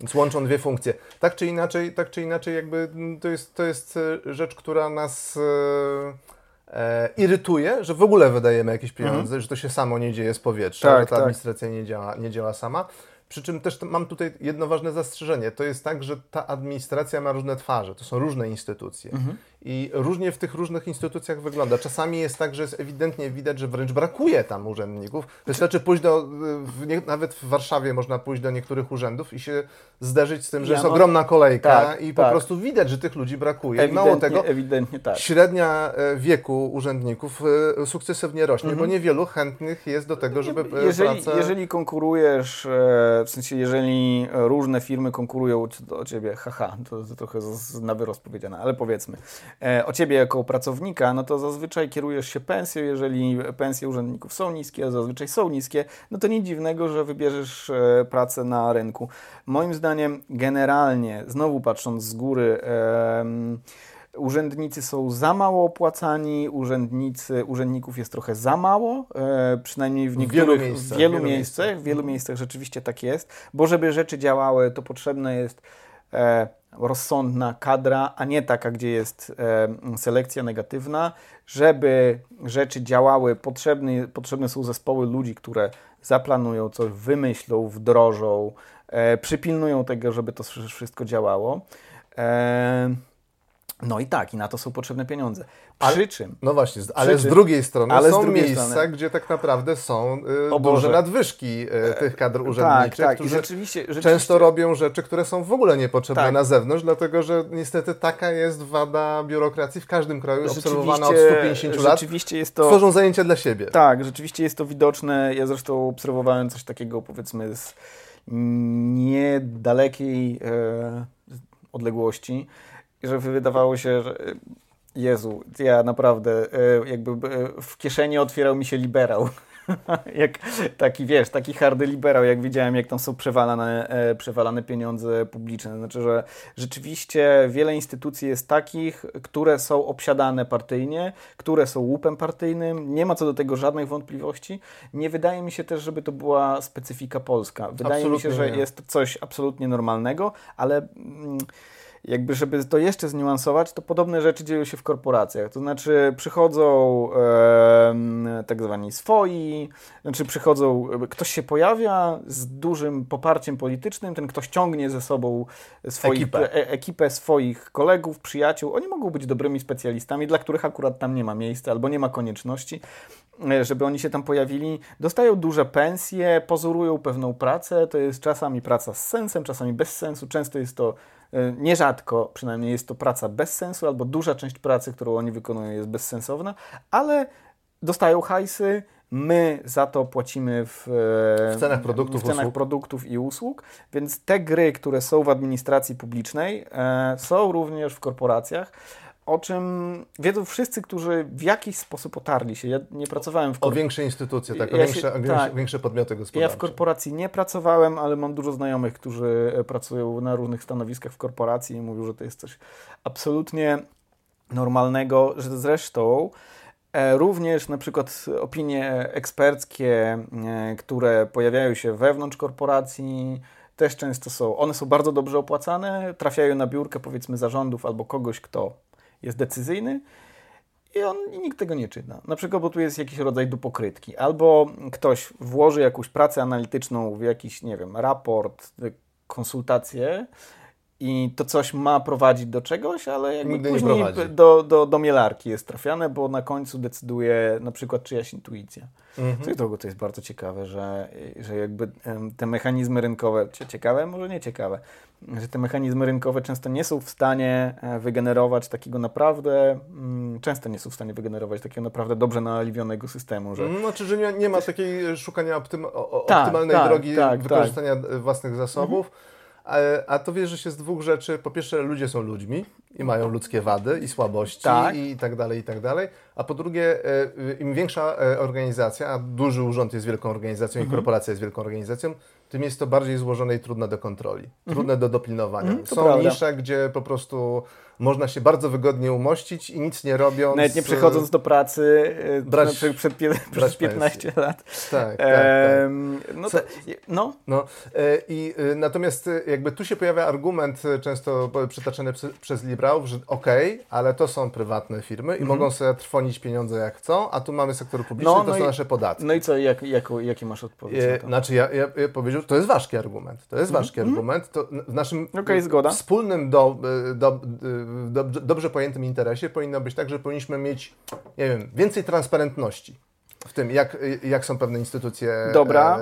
Więc łączą dwie funkcje. Tak czy inaczej, tak czy inaczej jakby mm, to jest, to jest e, rzecz, która nas e, e, irytuje, że w ogóle wydajemy jakieś pieniądze, że to się samo nie dzieje z powietrza, Mhm. Tak, że ta tak. administracja nie działa, nie działa sama. Przy czym też mam tutaj jedno ważne zastrzeżenie. To jest tak, że ta administracja ma różne twarze, to są różne instytucje. Mhm. I różnie w tych różnych instytucjach wygląda. Czasami jest tak, że jest ewidentnie widać, że wręcz brakuje tam urzędników. Wystarczy pójść do, nie, nawet w Warszawie można pójść do niektórych urzędów i się zderzyć z tym, że Ja jest no- ogromna kolejka tak, i po tak. prostu widać, że tych ludzi brakuje. I mało Ewidentnie, tego, ewidentnie tak. średnia e, wieku urzędników e, sukcesywnie rośnie, bo niewielu chętnych jest do tego, żeby e, Jeżeli, pracę... jeżeli konkurujesz, w sensie jeżeli różne firmy konkurują o- ciebie, haha, to, to trochę z, na wyrost powiedziane, ale powiedzmy, o ciebie jako pracownika, no to zazwyczaj kierujesz się pensją, jeżeli pensje urzędników są niskie, a zazwyczaj są niskie, no to nic dziwnego, że wybierzesz e, pracę na rynku. Moim zdaniem generalnie, znowu patrząc z góry, Urzędnicy są za mało opłacani, urzędnicy, urzędników jest trochę za mało, e, przynajmniej w niektórych, wielu miejscach, w wielu, wielu miejscach, w wielu miejscach rzeczywiście tak jest, bo żeby rzeczy działały, to potrzebna jest e, rozsądna kadra, a nie taka, gdzie jest e, selekcja negatywna. Żeby rzeczy działały, potrzebne, potrzebne są zespoły ludzi, które zaplanują coś, wymyślą, wdrożą, e, przypilnują tego, żeby to wszystko działało. E, no i tak, i na to są potrzebne pieniądze. Przy czym No właśnie, ale z drugiej strony ale są drugiej miejsca, strony- gdzie tak naprawdę są y, duże nadwyżki y, tych kadr tak, urzędniczych, tak, i którzy rzeczywiście, rzeczywiście często robią rzeczy, które są w ogóle niepotrzebne Tak. na zewnątrz, dlatego że niestety taka jest wada biurokracji w każdym kraju, obserwowana od rzeczywiście- 150 lat. Rzeczywiście jest to. Tworzą zajęcia dla siebie. Tak, rzeczywiście jest to widoczne. Ja zresztą obserwowałem coś takiego, powiedzmy, z niedalekiej e, odległości, że wydawało się, że e, Jezu, ja naprawdę e, jakby e, w kieszeni otwierał mi się liberał. jak taki, wiesz, taki hardy liberał, jak widziałem, jak tam są przewalane, e, przewalane pieniądze publiczne. Znaczy, że rzeczywiście wiele instytucji jest takich, które są obsiadane partyjnie, które są łupem partyjnym. Nie ma co do tego żadnych wątpliwości. Nie wydaje mi się też, żeby to była specyfika polska. Wydaje mi się, Absolutnie że nie. jest to coś absolutnie normalnego, ale mm, jakby, żeby to jeszcze zniuansować, to podobne rzeczy dzieją się w korporacjach. To znaczy przychodzą em, tak zwani swoi, znaczy przychodzą, ktoś się pojawia z dużym poparciem politycznym, ten ktoś ciągnie ze sobą swoich, Ekipę. e, ekipę swoich kolegów, przyjaciół. Oni mogą być dobrymi specjalistami, dla których akurat tam nie ma miejsca albo nie ma konieczności, e, żeby oni się tam pojawili. Dostają duże pensje, pozorują pewną pracę. To jest czasami praca z sensem, czasami bez sensu. Często jest to, e, nierzadko przynajmniej jest to praca bez sensu, albo duża część pracy, którą oni wykonują jest bezsensowna, ale dostają hajsy. My za to płacimy w, e, W cenach produktów, w cenach produktów i usług, więc te gry, które są w administracji publicznej, e, są również w korporacjach, o czym wiedzą wszyscy, którzy w jakiś sposób otarli się. Ja nie pracowałem w O korporacji. większe instytucje, tak, o Ja się- większe, o większe, tak. większe podmioty Ja gospodarcze. w korporacji nie pracowałem, ale mam dużo znajomych, którzy e, pracują na różnych stanowiskach w korporacji i mówią, że to jest coś absolutnie normalnego, że zresztą e, również na przykład opinie eksperckie, e, które pojawiają się wewnątrz korporacji, też często są, one są bardzo dobrze opłacane, trafiają na biurkę powiedzmy zarządów albo kogoś, kto jest decyzyjny i, on, i nikt tego nie czyta. Na przykład, bo tu jest jakiś rodzaj dupokrytki. Albo ktoś włoży jakąś pracę analityczną w jakiś, nie wiem, raport, konsultację i to coś ma prowadzić do czegoś, ale jakby Nigdy nie później do, do, do mielarki jest trafiane, bo na końcu decyduje na przykład czyjaś intuicja. Mhm. Swoją drogą to jest bardzo ciekawe, że, że jakby te mechanizmy rynkowe, cie- ciekawe, może nie ciekawe, że te mechanizmy rynkowe często nie są w stanie e, wygenerować takiego naprawdę, mm, często nie są w stanie wygenerować takiego naprawdę dobrze naoliwionego systemu, że Znaczy, że nie, nie ma takiej szukania optyma, Tak, optymalnej tak, drogi tak, wykorzystania e, własnych zasobów. A, a to wiesz, że się z dwóch rzeczy. Po pierwsze, ludzie są ludźmi i mają ludzkie wady i słabości Tak. i tak dalej, i tak dalej. A po drugie, e, im większa e, organizacja, a duży urząd jest wielką organizacją Mhm. i korporacja jest wielką organizacją, tym jest to bardziej złożone i trudne do kontroli, trudne do dopilnowania. Mhm, są prawda. nisze, gdzie po prostu można się bardzo wygodnie umościć i nic nie robiąc. nawet nie przychodząc do pracy e, brać- na przykład przed, brać przez 15 lat. Tak, tak, tak. No, Co- no, No e, i e, natomiast e, jakby tu się pojawia argument e, często przytaczany przy- przez ubrał, że okej, ale to są prywatne firmy i Mhm. mogą sobie trwonić pieniądze jak chcą, a tu mamy sektor publiczny, No, to no są i- nasze podatki. No i co, jak, jak, jaki masz odpowiedź na E, to? Znaczy, ja, ja, ja powiedział, że to jest ważki argument. To jest ważki argument. To w naszym Mhm. Okej, zgoda. wspólnym, do, do, do, dobrze pojętym interesie powinno być tak, że powinniśmy mieć, nie wiem, więcej transparentności w tym, jak, jak są pewne instytucje Dobra.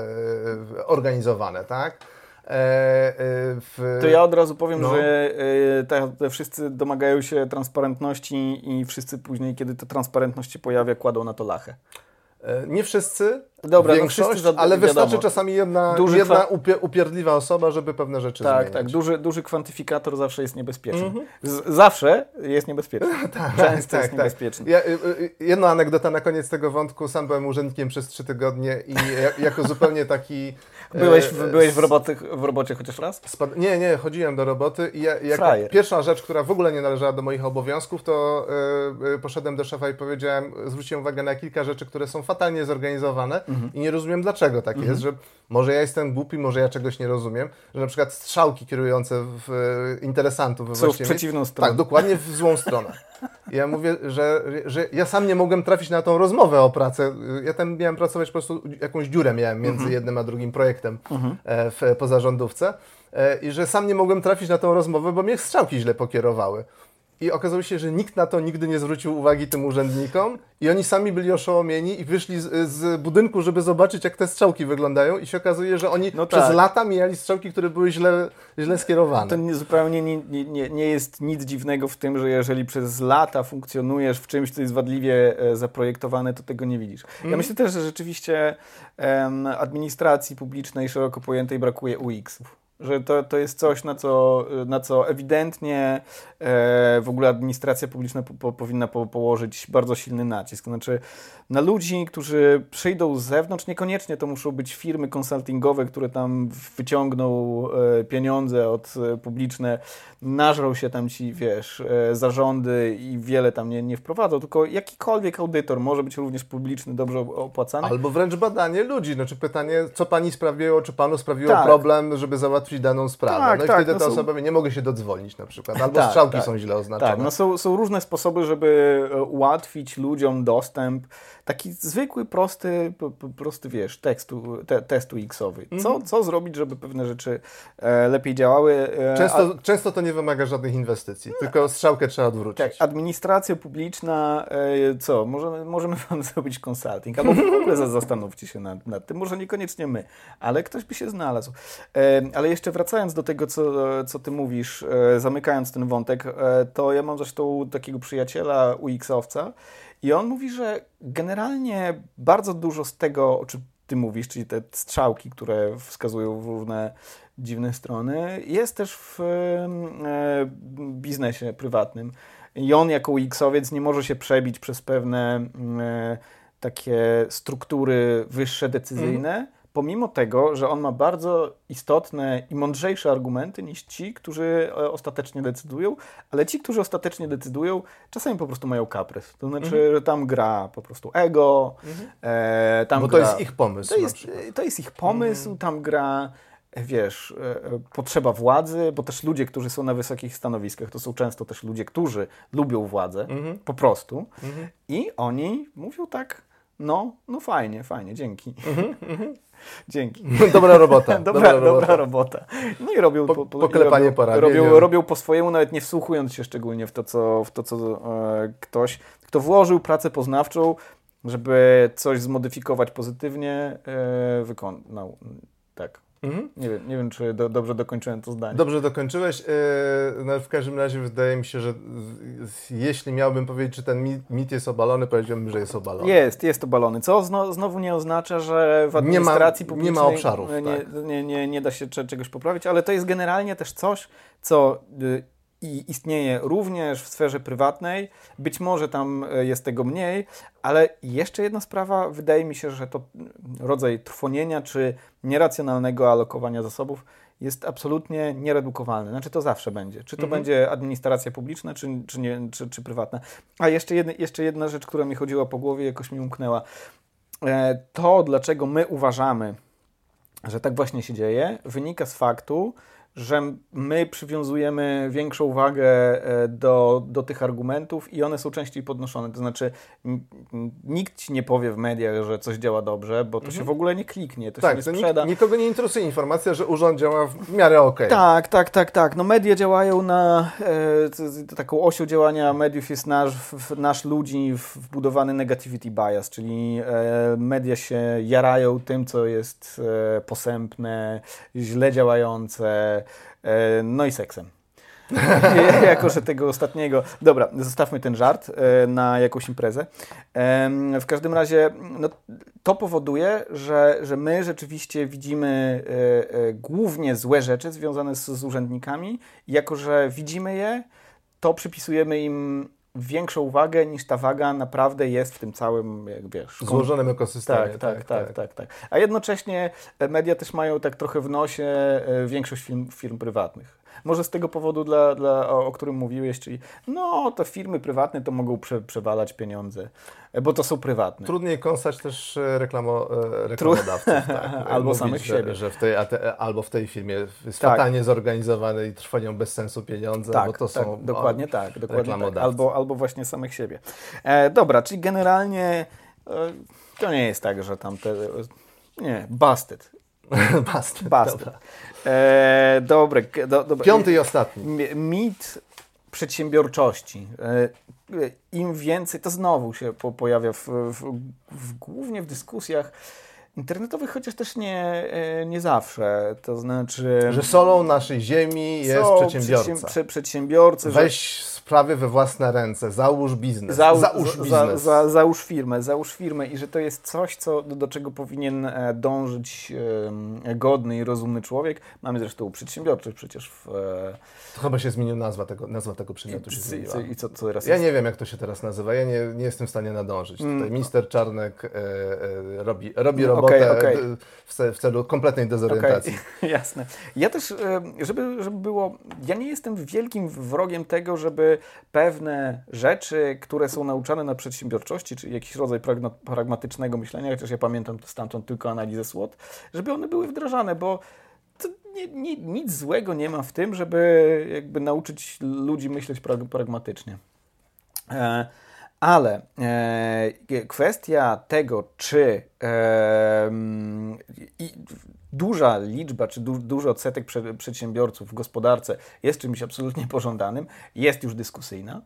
e, organizowane, tak? E, e, w, To ja od razu powiem, No. że te, wszyscy domagają się transparentności i wszyscy później, kiedy ta transparentność się pojawia, kładą na to lachę. nie wszyscy, Dobra, no większość, za- ale wystarczy wiadomo. czasami jedna, Duży jedna upie, upierdliwa osoba, żeby pewne rzeczy Tak, zmieniać. tak. Duży, duży kwantyfikator zawsze jest niebezpieczny. Mhm. Z, zawsze jest niebezpieczny. Często jest niebezpieczny. Ja, y, y, jedna anegdota na koniec tego wątku. Sam byłem urzędnikiem przez trzy tygodnie i ja- jako zupełnie taki... Byłeś, e, w, byłeś w, roboty, w robocie chociaż raz? Spad... Nie, nie, chodziłem do roboty i ja, pierwsza rzecz, która w ogóle nie należała do moich obowiązków, to y, y, poszedłem do szefa i powiedziałem, zwróciłem uwagę na kilka rzeczy, które są fatalnie zorganizowane Mhm. i nie rozumiem dlaczego tak jest, że może ja jestem głupi, może ja czegoś nie rozumiem, że na przykład strzałki kierujące w interesantów we Są w przeciwną stronę. Tak, dokładnie w złą stronę. I Ja mówię, że, że ja sam nie mogłem trafić na tą rozmowę o pracę. Ja tam miałem pracować po prostu, jakąś dziurę miałem między Mhm. jednym a drugim projektem e, w pozarządówce. E, I że sam nie mogłem trafić na tą rozmowę, bo mnie strzałki źle pokierowały. I okazało się, że nikt na to nigdy nie zwrócił uwagi tym urzędnikom i oni sami byli oszołomieni i wyszli z, z budynku, żeby zobaczyć, jak te strzałki wyglądają i się okazuje, że oni No przez tak. lata mijali strzałki, które były źle, źle skierowane. To nie, zupełnie nie, nie, nie, jest nic dziwnego w tym, że jeżeli przez lata funkcjonujesz w czymś, co jest wadliwie e, zaprojektowane, to tego nie widzisz. Mhm. Ja myślę też, że rzeczywiście em, administracji publicznej szeroko pojętej brakuje UX-ów. Że to, to jest coś, na co, na co ewidentnie e, w ogóle administracja publiczna po, po, powinna po, położyć bardzo silny nacisk. Znaczy, na ludzi, którzy przyjdą z zewnątrz, niekoniecznie to muszą być firmy konsultingowe, które tam wyciągną e, pieniądze od e, publiczne, nażrą się tam ci, wiesz, e, zarządy i wiele tam nie, nie wprowadzą, tylko jakikolwiek audytor może być również publiczny, dobrze opłacany. Albo wręcz badanie ludzi. Znaczy pytanie, co pani sprawiło, czy panu sprawiło Tak. problem, żeby załatwić daną sprawę. Tak, no i tak, wtedy no ta są- osoba nie mogę się dodzwonić na przykład. Albo Tak, strzałki tak. są źle oznaczone. Tak, no są, są różne sposoby, żeby e, ułatwić ludziom dostęp. Taki zwykły, prosty, prosty wiesz, tekstu, te, testu X-owy. Co, Mhm. co zrobić, żeby pewne rzeczy e, lepiej działały? E, Często, często to nie wymaga żadnych inwestycji, tylko strzałkę trzeba odwrócić. Tak, administracja publiczna, e, co? Możemy, możemy wam zrobić consulting, albo w ogóle za- zastanówcie się nad, nad tym, może niekoniecznie my, ale ktoś by się znalazł. E, ale jeszcze wracając do tego, co, co ty mówisz, e, zamykając ten wątek, e, to ja mam zresztą takiego przyjaciela UX-owca i on mówi, że generalnie bardzo dużo z tego, o czym ty mówisz, czyli te strzałki, które wskazują w różne dziwne strony, jest też w e, biznesie prywatnym. I on jako UX-owiec nie może się przebić przez pewne mm, e, takie struktury wyższe, decyzyjne, pomimo tego, że on ma bardzo istotne i mądrzejsze argumenty niż ci, którzy e, ostatecznie decydują, ale ci, którzy ostatecznie decydują, czasami po prostu mają kaprys. To znaczy, że tam gra po prostu ego, e, tam Bo to gra... jest ich pomysł To jest, to jest ich pomysł, tam gra, wiesz, e, e, potrzeba władzy, bo też ludzie, którzy są na wysokich stanowiskach, to są często też ludzie, którzy lubią władzę, po prostu. I oni mówią tak, no, no fajnie, fajnie, dzięki. Dzięki. Dobra robota. Dobra, dobra, robota. No i robią Po- po, po, poklepanie robią, po ramieniu. robią, robią po swojemu, nawet nie wsłuchując się szczególnie w to, co, w to, co e, ktoś, kto włożył pracę poznawczą, żeby coś zmodyfikować pozytywnie, e, wykonał. Tak. Nie, wiem, nie wiem, czy do, dobrze dokończyłem to zdanie. Dobrze dokończyłeś. Yy, no, w każdym razie wydaje mi się, że z- jeśli miałbym powiedzieć, czy ten mit, mit jest obalony, powiedziałbym, że jest obalony. Jest, jest obalony. Co zno, znowu nie oznacza, że w Nie ma- administracji nie publicznej ma obszarów, nie, tak. nie, nie, nie da się cze- czegoś poprawić, ale to jest generalnie też coś, co y, i istnieje również w sferze prywatnej. Być może tam y, jest tego mniej, ale jeszcze jedna sprawa, wydaje mi się, że to rodzaj trwonienia czy nieracjonalnego alokowania zasobów jest absolutnie nieredukowalny. Znaczy to zawsze będzie. Czy to będzie administracja publiczna, czy, czy, nie, czy, czy prywatna. A jeszcze, jedne, jeszcze jedna rzecz, która mi chodziła po głowie, jakoś mi umknęła. E, To, dlaczego my uważamy, że tak właśnie się dzieje, wynika z faktu, że my przywiązujemy większą wagę e, do, do tych argumentów i one są częściej podnoszone. To znaczy, nikt ci nie powie w mediach, że coś działa dobrze, bo to mhm. się w ogóle nie kliknie, to tak, się nie sprzeda. nikogo nie interesuje informacja, że urząd działa w miarę ok. Tak, tak, tak, tak. No media działają na e, taką osią działania mediów jest nasz, nasz ludzi wbudowany negativity bias, czyli e, media się jarają tym, co jest e, posępne, źle działające, no i seksem. jako, że tego ostatniego. Dobra, zostawmy ten żart e, na jakąś imprezę. W każdym razie no, to powoduje, że, że my rzeczywiście widzimy e, głównie złe rzeczy związane z, z urzędnikami. Jako, że widzimy je, to przypisujemy im większą uwagę niż ta waga naprawdę jest w tym całym, jak wiesz... Złożonym ekosystemie. Tak tak, tak tak, tak, tak, tak, A jednocześnie media też mają tak trochę w nosie e, większość firm, firm prywatnych. Może z tego powodu, dla, dla, o, o którym mówiłeś, czyli no to firmy prywatne to mogą prze, przewalać pieniądze, e, bo to są prywatne. Trudniej kąsać też e, reklamo, e, reklamodawców. Tak. albo Mówić, samych że, siebie. Że w tej, te, albo w tej firmie jest tak. fatalnie zorganizowane i trwają bez sensu pieniądze, tak, bo to tak, są dokładnie tak, dokładnie tak. Albo, albo właśnie samych siebie. E, dobra, czyli generalnie e, to nie jest tak, że tam te... Nie, busted. busted. Busted. E, dobre, do, dobre. Piąty i ostatni. Mit przedsiębiorczości. E, Im więcej, to znowu się po, pojawia w, w, w, głównie w dyskusjach internetowych, chociaż też nie, e, nie zawsze. To znaczy. Że solą naszej ziemi jest przedsiębiorca. Przedsiębiorcy. przedsiębiorcy. Weź sprawy we własne ręce, załóż biznes, załóż, załóż biznes. Za, za, załóż firmę, załóż firmę i że to jest coś, co, do, do czego powinien e, dążyć e, godny i rozumny człowiek. Mamy zresztą przedsiębiorczość przecież w... E... To chyba się zmieniła nazwa tego, nazwa tego przedmiotu I, się zmieniła. I, co, co teraz ja jest? nie wiem, jak to się teraz nazywa, ja nie, nie jestem w stanie nadążyć. Tutaj mm. minister Czarnek e, e, robi, robi robotę okay, okay. W, w, celu kompletnej dezorientacji. Okay. Jasne. Ja też, e, żeby, żeby było... Ja nie jestem wielkim wrogiem tego, żeby pewne rzeczy, które są nauczane na przedsiębiorczości, czy jakiś rodzaj pragmatycznego myślenia, chociaż ja pamiętam stamtąd tylko analizę SWOT, żeby one były wdrażane, bo nie, nie, nic złego nie ma w tym, żeby jakby nauczyć ludzi myśleć pragmatycznie. E, ale e, kwestia tego, czy e, i, duża liczba, czy du, duży odsetek prze, przedsiębiorców w gospodarce jest czymś absolutnie pożądanym, jest już dyskusyjna.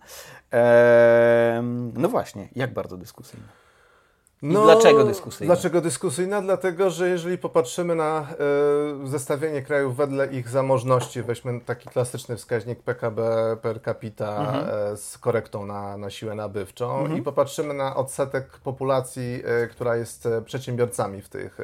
E, no właśnie, jak bardzo dyskusyjna? I no, dlaczego dyskusyjna? Dlaczego dyskusyjna? Dlatego, że jeżeli popatrzymy na y, zestawienie krajów wedle ich zamożności, weźmy taki klasyczny wskaźnik PKB per capita mhm. y, z korektą na, na siłę nabywczą mhm. i popatrzymy na odsetek populacji, y, która jest przedsiębiorcami w tych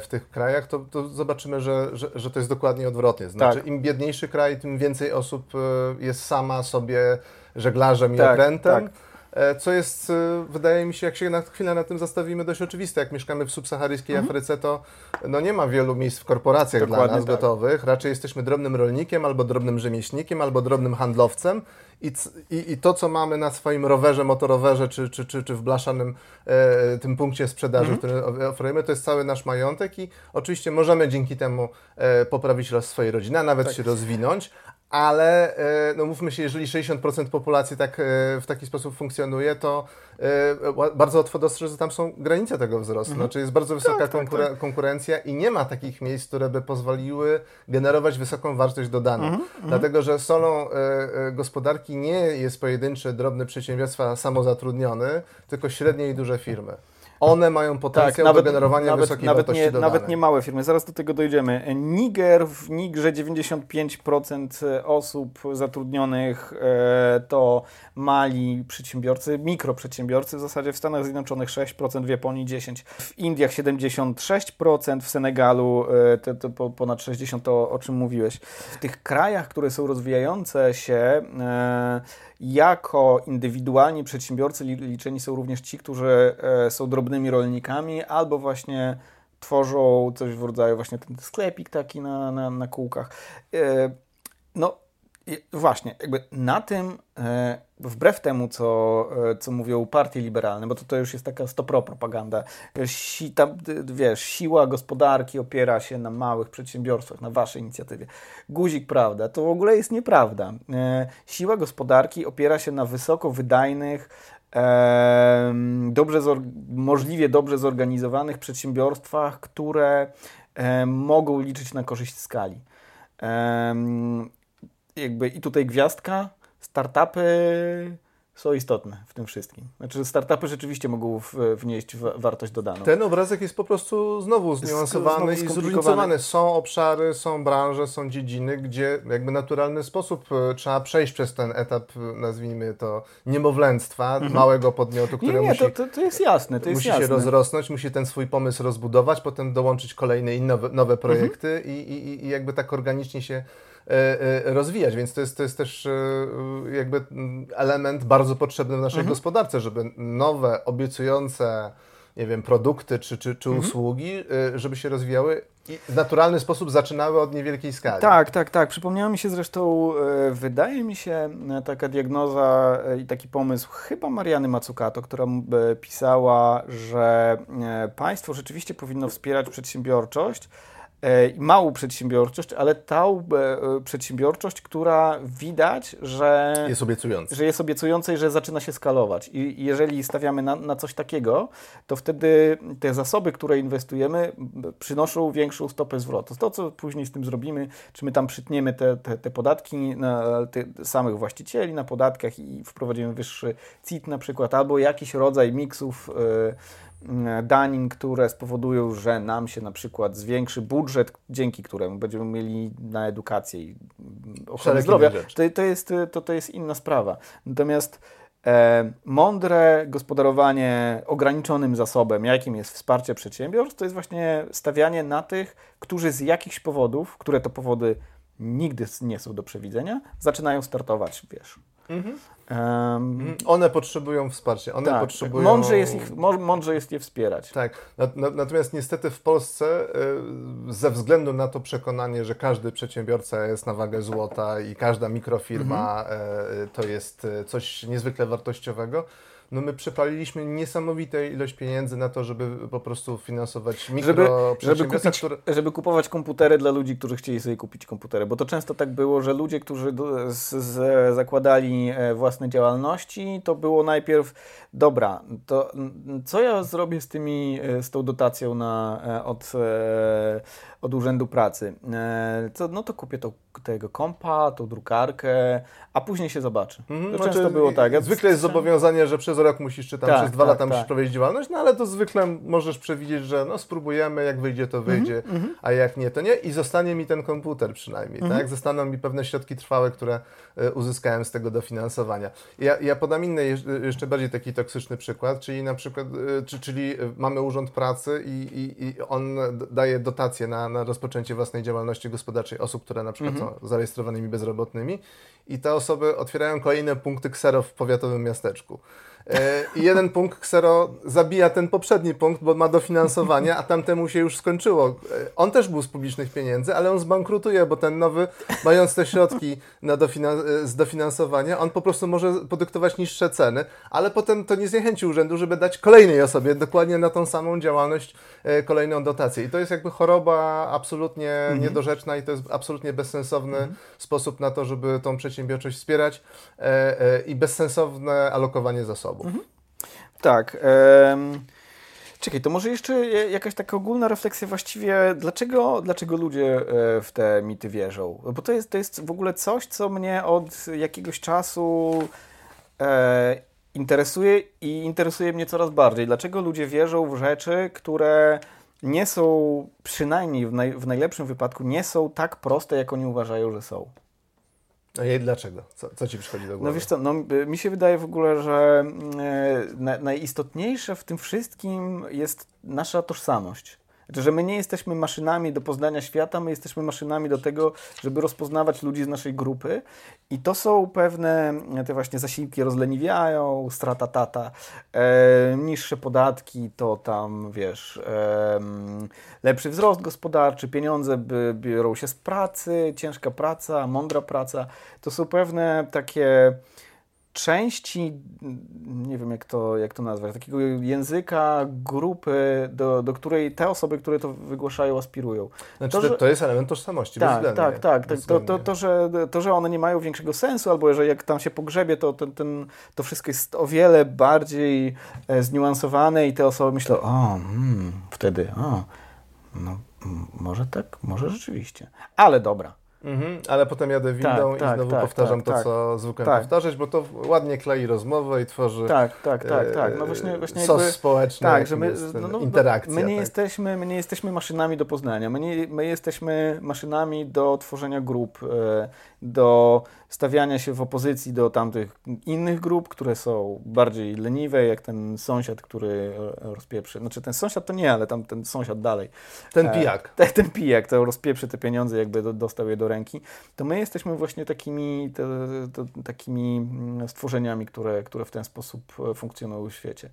w tych krajach, to, to zobaczymy, że, że, że, to jest dokładnie odwrotnie. Znaczy, tak. im biedniejszy kraj, tym więcej osób jest sama sobie żeglarzem tak, i okrętem. Tak E, co jest, e, wydaje mi się, jak się na chwilę na tym zastawimy, dość oczywiste. Jak mieszkamy w subsaharyjskiej mhm. Afryce, to no nie ma wielu miejsc w korporacjach Dokładnie dla nas tak. gotowych. Raczej jesteśmy drobnym rolnikiem, albo drobnym rzemieślnikiem, albo drobnym handlowcem. I, i, i to, co mamy na swoim rowerze, motorowerze, czy, czy, czy, czy w blaszanym e, tym punkcie sprzedaży, mhm. który oferujemy, to jest cały nasz majątek i oczywiście możemy dzięki temu e, poprawić los swojej rodziny, a nawet tak. się rozwinąć, ale e, no mówmy się, jeżeli 60% populacji tak, e, w taki sposób funkcjonuje, to e, bardzo łatwo dostrzec, że tam są granice tego wzrostu. Mhm. Znaczy jest bardzo wysoka tak, tak, tak. konkurencja i nie ma takich miejsc, które by pozwoliły generować wysoką wartość dodaną. Mhm, mhm. Dlatego, że solą gospodarki nie jest pojedynczy, drobny przedsiębiorstwa samozatrudniony, tylko średnie i duże firmy one mają potencjał tak, nawet, do generowania nawet, wysokiej nawet wartości nie, dodanej. Nawet nie małe firmy, zaraz do tego dojdziemy. Niger, w Nigrze 95% osób zatrudnionych e, to mali przedsiębiorcy, mikroprzedsiębiorcy, w zasadzie w Stanach Zjednoczonych 6%, w Japonii 10%, w Indiach 76%, w Senegalu e, to, to ponad 60%, to o czym mówiłeś. W tych krajach, które są rozwijające się, e, jako indywidualni przedsiębiorcy liczeni są również ci, którzy e, są drobnymi rolnikami albo właśnie tworzą coś w rodzaju właśnie ten sklepik taki na, na, na kółkach. E, no, Właśnie, jakby na tym, e, wbrew temu, co, e, co mówią partie liberalne, bo to, to już jest taka stopro propaganda, si, tam, wiesz, siła gospodarki opiera się na małych przedsiębiorstwach, na waszej inicjatywie. Guzik, prawda? To w ogóle jest nieprawda. E, siła gospodarki opiera się na wysoko wydajnych, dobrze możliwie dobrze zorganizowanych przedsiębiorstwach, które mogą liczyć na korzyść skali jakby i tutaj gwiazdka, startupy są istotne w tym wszystkim. Znaczy, startupy rzeczywiście mogą wnieść wartość dodaną. Ten obrazek jest po prostu znowu zniuansowany i zróżnicowany. Są obszary, są branże, są dziedziny, gdzie jakby naturalny sposób e, trzeba przejść przez ten etap, nazwijmy to, niemowlęctwa, mhm. małego podmiotu, który nie, nie, musi, to, to, to, jest jasne, to jest musi jasne. się rozrosnąć, musi ten swój pomysł rozbudować, potem dołączyć kolejne i nowe, nowe projekty mhm. i, i, i jakby tak organicznie się E, e, rozwijać, więc to jest, to jest też e, jakby element bardzo potrzebny w naszej mhm. gospodarce, żeby nowe, obiecujące nie wiem, produkty czy, czy, czy mhm. usługi, żeby się rozwijały i w naturalny sposób zaczynały od niewielkiej skali. Tak, tak, tak. Przypomniało mi się zresztą, wydaje mi się, taka diagnoza i taki pomysł chyba Mariany Mazzucato, która pisała, że państwo rzeczywiście powinno wspierać przedsiębiorczość, E, małą przedsiębiorczość, ale tą e, przedsiębiorczość, która widać, że jest obiecująca, że jest obiecująca i że zaczyna się skalować. I jeżeli stawiamy na, na coś takiego, to wtedy te zasoby, które inwestujemy, przynoszą większą stopę zwrotu. To, co później z tym zrobimy, czy my tam przytniemy te, te, te podatki na te samych właścicieli na podatkach i wprowadzimy wyższy CIT na przykład, albo jakiś rodzaj miksów yy, E, danin, które spowodują, że nam się na przykład zwiększy budżet, dzięki któremu będziemy mieli na edukację i ochronę zdrowia, to, to, jest, to, to jest inna sprawa. Natomiast e, mądre gospodarowanie ograniczonym zasobem, jakim jest wsparcie przedsiębiorstw, to jest właśnie stawianie na tych, którzy z jakichś powodów, które to powody nigdy nie są do przewidzenia, zaczynają startować, wiesz. Mhm. Um, one potrzebują wsparcia, one tak, potrzebują... Mądrze jest, ich, mądrze jest je wspierać. Tak, natomiast niestety w Polsce y, ze względu na to przekonanie, że każdy przedsiębiorca jest na wagę złota i każda mikrofirma mhm. to jest y, coś niezwykle wartościowego, no my przepaliliśmy niesamowitą ilość pieniędzy na to, żeby po prostu finansować mikro żeby, żeby, kupić, które... żeby kupować komputery dla ludzi, którzy chcieli sobie kupić komputery, bo to często tak było, że ludzie, którzy z, z, zakładali e, własne działalności, to było najpierw, dobra, to co ja zrobię z tymi, e, z tą dotacją na, e, od, od Urzędu Pracy? To, no to kupię to, tego kompa, tą drukarkę, a później się zobaczy. Mhm, to znaczy, często było tak. Ja zwykle jest zobowiązanie, że przez rok musisz, czy tam tak, przez dwa tak, lata tak. musisz prowadzić działalność, no ale to zwykle możesz przewidzieć, że no spróbujemy, jak wyjdzie, to wyjdzie, mm -hmm. a jak nie, to nie i zostanie mi ten komputer przynajmniej, mm tak? Zostaną mi pewne środki trwałe, które uzyskałem z tego dofinansowania. Ja, ja podam inny, jeszcze bardziej taki toksyczny przykład, czyli na przykład, y, czy, czyli mamy Urząd Pracy i, i, i on daje dotacje na, na rozpoczęcie własnej działalności gospodarczej osób, które na przykład -hmm. są zarejestrowanymi bezrobotnymi i te osoby otwierają kolejne punkty ksero w powiatowym miasteczku. E, I jeden punkt ksero zabija ten poprzedni punkt, bo ma dofinansowanie, a tamtemu się już skończyło. E, on też był z publicznych pieniędzy, ale on zbankrutuje, bo ten nowy, mając te środki na dofinan e, z dofinansowania, on po prostu może podyktować niższe ceny, ale potem to nie zniechęci urzędu, żeby dać kolejnej osobie dokładnie na tą samą działalność kolejną dotację. I to jest jakby choroba absolutnie mhm. niedorzeczna i to jest absolutnie bezsensowny mhm. sposób na to, żeby tą przedsiębiorczość wspierać i bezsensowne alokowanie zasobów. Mhm. Tak. Czekaj, to może jeszcze jakaś taka ogólna refleksja właściwie, dlaczego, dlaczego ludzie e, w te mity wierzą? Bo to jest, to jest w ogóle coś, co mnie od jakiegoś czasu e, interesuje i interesuje mnie coraz bardziej. Dlaczego ludzie wierzą w rzeczy, które nie są, przynajmniej w, naj, w najlepszym wypadku, nie są tak proste, jak oni uważają, że są? A jej dlaczego? Co, co ci przychodzi do głowy? No wiesz co, no, mi się wydaje w ogóle, że e, na, najistotniejsze w tym wszystkim jest nasza tożsamość. Znaczy, że my nie jesteśmy maszynami do poznania świata, my jesteśmy maszynami do tego, żeby rozpoznawać ludzi z naszej grupy i to są pewne, te właśnie zasiłki rozleniwiają, strata tata, e, niższe podatki, to tam, wiesz, e, lepszy wzrost gospodarczy, pieniądze biorą się z pracy, ciężka praca, mądra praca. To są pewne takie części, nie wiem jak to, jak to nazwać, takiego języka, grupy, do, do której te osoby, które to wygłaszają, aspirują. Znaczy, to, że, to jest element tożsamości, tak, tak, tak. To, to, to, że, to, że one nie mają większego sensu, albo że jak tam się pogrzebie, to, ten, ten, to wszystko jest o wiele bardziej e, zniuansowane i te osoby myślą, o, hmm, wtedy, o, no, może tak, może rzeczywiście. Ale dobra, Mhm, ale potem jadę windą tak, i tak, znowu tak, powtarzam tak, to, co zwykle powtarzać, bo to ładnie klei rozmowę i tworzy tak, tak, tak, tak. No właśnie, właśnie sos jakby, społeczny, tak, że my, no, no, interakcja. My nie, jesteśmy, my nie jesteśmy maszynami do poznania, my, nie, my jesteśmy maszynami do tworzenia grup, e, do stawiania się w opozycji do tamtych innych grup, które są bardziej leniwe, jak ten sąsiad, który rozpieprzy. Znaczy ten sąsiad to nie, ale tam ten sąsiad dalej. Ten e, pijak. Ten, ten pijak, to rozpieprzy te pieniądze, jakby dostał je do ręki. To my jesteśmy właśnie takimi, te, te, takimi mm, stworzeniami, które, które w ten sposób e, funkcjonują w świecie.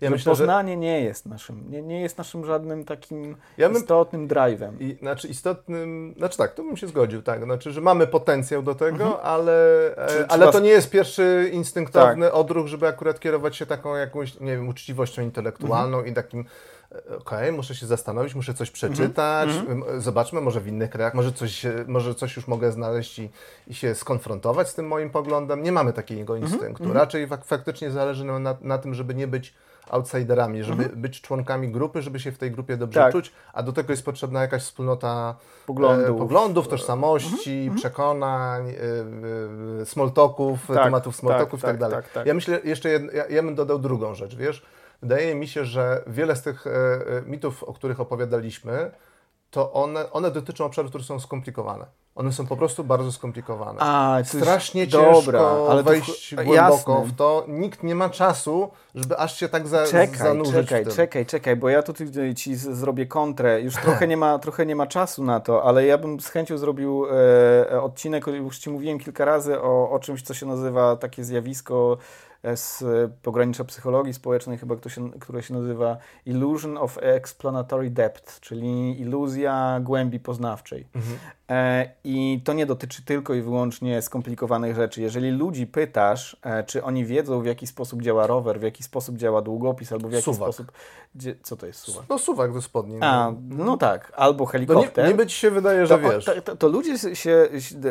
Ja myślę, poznanie że... nie jest naszym, nie, nie jest naszym żadnym takim ja bym... istotnym drive'em. I, znaczy istotnym, znaczy tak, to bym się zgodził, tak, znaczy, że mamy potencjał do tego, mhm. ale, e, ale to nie jest pierwszy instynktowny tak. odruch, żeby akurat kierować się taką jakąś, nie wiem, uczciwością intelektualną mhm. i takim e, okej, okay, muszę się zastanowić, muszę coś przeczytać, mm zobaczmy, może w innych krajach, może coś, może coś już mogę znaleźć i, i się skonfrontować z tym moim poglądem. Nie mamy takiego mhm. instynktu. Mm Raczej fak faktycznie zależy nam na, na, tym, żeby nie być outsiderami, żeby mhm. być członkami grupy, żeby się w tej grupie dobrze tak. czuć, a do tego jest potrzebna jakaś wspólnota poglądów, e, poglądów tożsamości, mhm. przekonań, e, e, smoltoków, tak, tematów smoltoków tak, i tak, tak dalej. Tak, tak. Ja myślę, jeszcze jed, ja, ja bym dodał drugą rzecz, wiesz, wydaje mi się, że wiele z tych e, e mitów, o których opowiadaliśmy, to one, one dotyczą obszarów, które są skomplikowane. One są po prostu bardzo skomplikowane. A, Strasznie ciężko dobra, ale wejść to, głęboko jasne. w to. Nikt nie ma czasu, żeby aż się tak za, czekaj, zanurzyć Czekaj, czekaj, czekaj, bo ja tutaj ci zrobię kontrę. Już trochę nie ma, trochę nie ma czasu na to, ale ja bym z chęcią zrobił e, odcinek, już Ci mówiłem kilka razy o, o czymś, co się nazywa takie zjawisko z pogranicza psychologii społecznej, chyba to się, które się nazywa Illusion of Explanatory Depth, czyli iluzja głębi poznawczej. Mhm. E, I to nie dotyczy tylko i wyłącznie skomplikowanych rzeczy. Jeżeli ludzi pytasz, e, czy oni wiedzą, w jaki sposób działa rower, w jaki sposób działa długopis, albo w jaki suwak. sposób. Co to jest suwak? No, suwak do spodni. No. A, no tak, albo helikopter. No nie, niby ci się wydaje, że to, wiesz. To, to, to, ludzie się, się,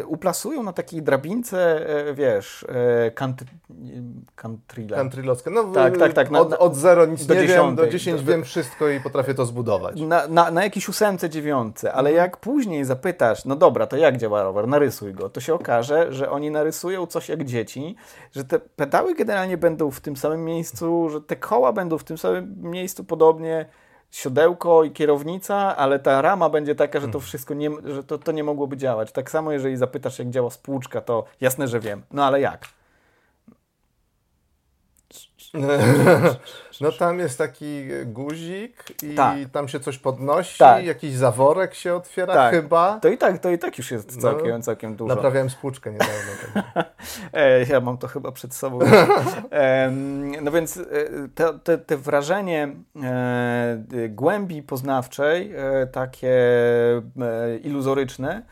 uplasują na takiej drabince, e, wiesz, kant, Countryla. Countrylowska. No, tak, tak, tak. Na, od, od zero nic do nie wiem, do 10 wiem wszystko i potrafię to zbudować. Na, na, na jakiejś ósemce, dziewiątce, ale mhm. jak później zapytasz, no dobra, to jak działa rower, narysuj go, to się okaże, że oni narysują coś jak dzieci, że te pedały generalnie będą w tym samym miejscu, że te koła będą w tym samym miejscu podobnie, siodełko i kierownica, ale ta rama będzie taka, że to mhm. wszystko nie, że to, to nie mogłoby działać. Tak samo jeżeli zapytasz, jak działa spłuczka, to jasne, że wiem. No ale jak? No tam jest taki guzik i tak. tam się coś podnosi, tak. jakiś zaworek się otwiera tak. chyba. To i tak, to i tak już jest całkiem, no, całkiem dużo. Naprawiałem spłuczkę niedawno. e, ja mam to chyba przed sobą. e, no więc e, te, te, te wrażenie e, głębi poznawczej, takie iluzoryczne,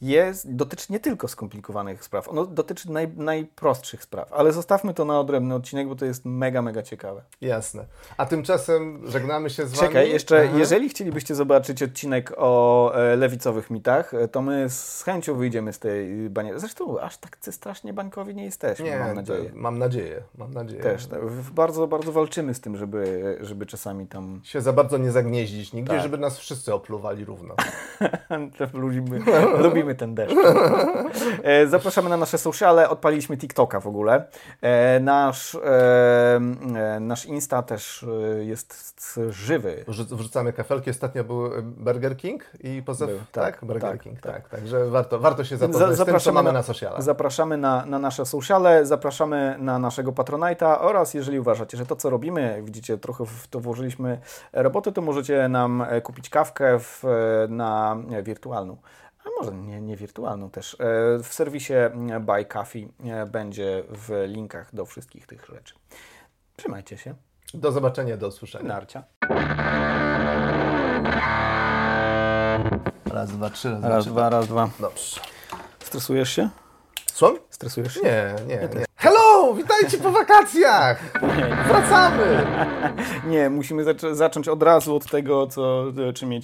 jest, dotyczy nie tylko skomplikowanych spraw, ono dotyczy naj, najprostszych spraw, ale zostawmy to na odrębny odcinek, bo to jest mega, mega ciekawe. Jasne. A tymczasem żegnamy się z Wami. Czekaj, jeszcze, jeżeli chcielibyście zobaczyć odcinek o e, lewicowych mitach, e, to my z chęcią wyjdziemy z tej baniery. Zresztą aż tak strasznie bańkowi nie jesteśmy, nie, mam nadzieję. Mam nadzieję, mam nadzieję. Też, tak, bardzo, bardzo walczymy z tym, żeby, żeby czasami tam... Się za bardzo nie zagnieździć nigdzie, tak. żeby nas wszyscy opluwali równo. lubimy, lubimy Ten deszcz. E, Zapraszamy na nasze sociale. Odpaliliśmy TikToka w ogóle. E, Nasz, e, nasz Insta też jest żywy. Wrzu- Wrzucamy kafelki. Ostatnio był Burger King i pozew, Był, tak? tak, Burger tak, King, tak. tak. Także warto, warto się zapoznać z tym, mamy na, socialach. Zapraszamy na, na nasze sociale, zapraszamy na naszego Patronite'a oraz jeżeli uważacie, że to co robimy, widzicie, trochę w to włożyliśmy roboty, to możecie nam kupić kawkę w, na wirtualną. A może nie, nie wirtualną też. E, W serwisie mm, Buy Coffee e, będzie w linkach do wszystkich tych rzeczy. Trzymajcie się. Do zobaczenia, do usłyszenia. Narcia. Raz, dwa, trzy, raz, Raz, dwa, raz, dwa. Dobrze. Stresujesz się? Słucham? Stresujesz się? Nie, nie, nie. Hello! Witajcie po wakacjach! Wracamy! Nie, musimy zac- zacząć od razu od tego, co, czym jedziemy.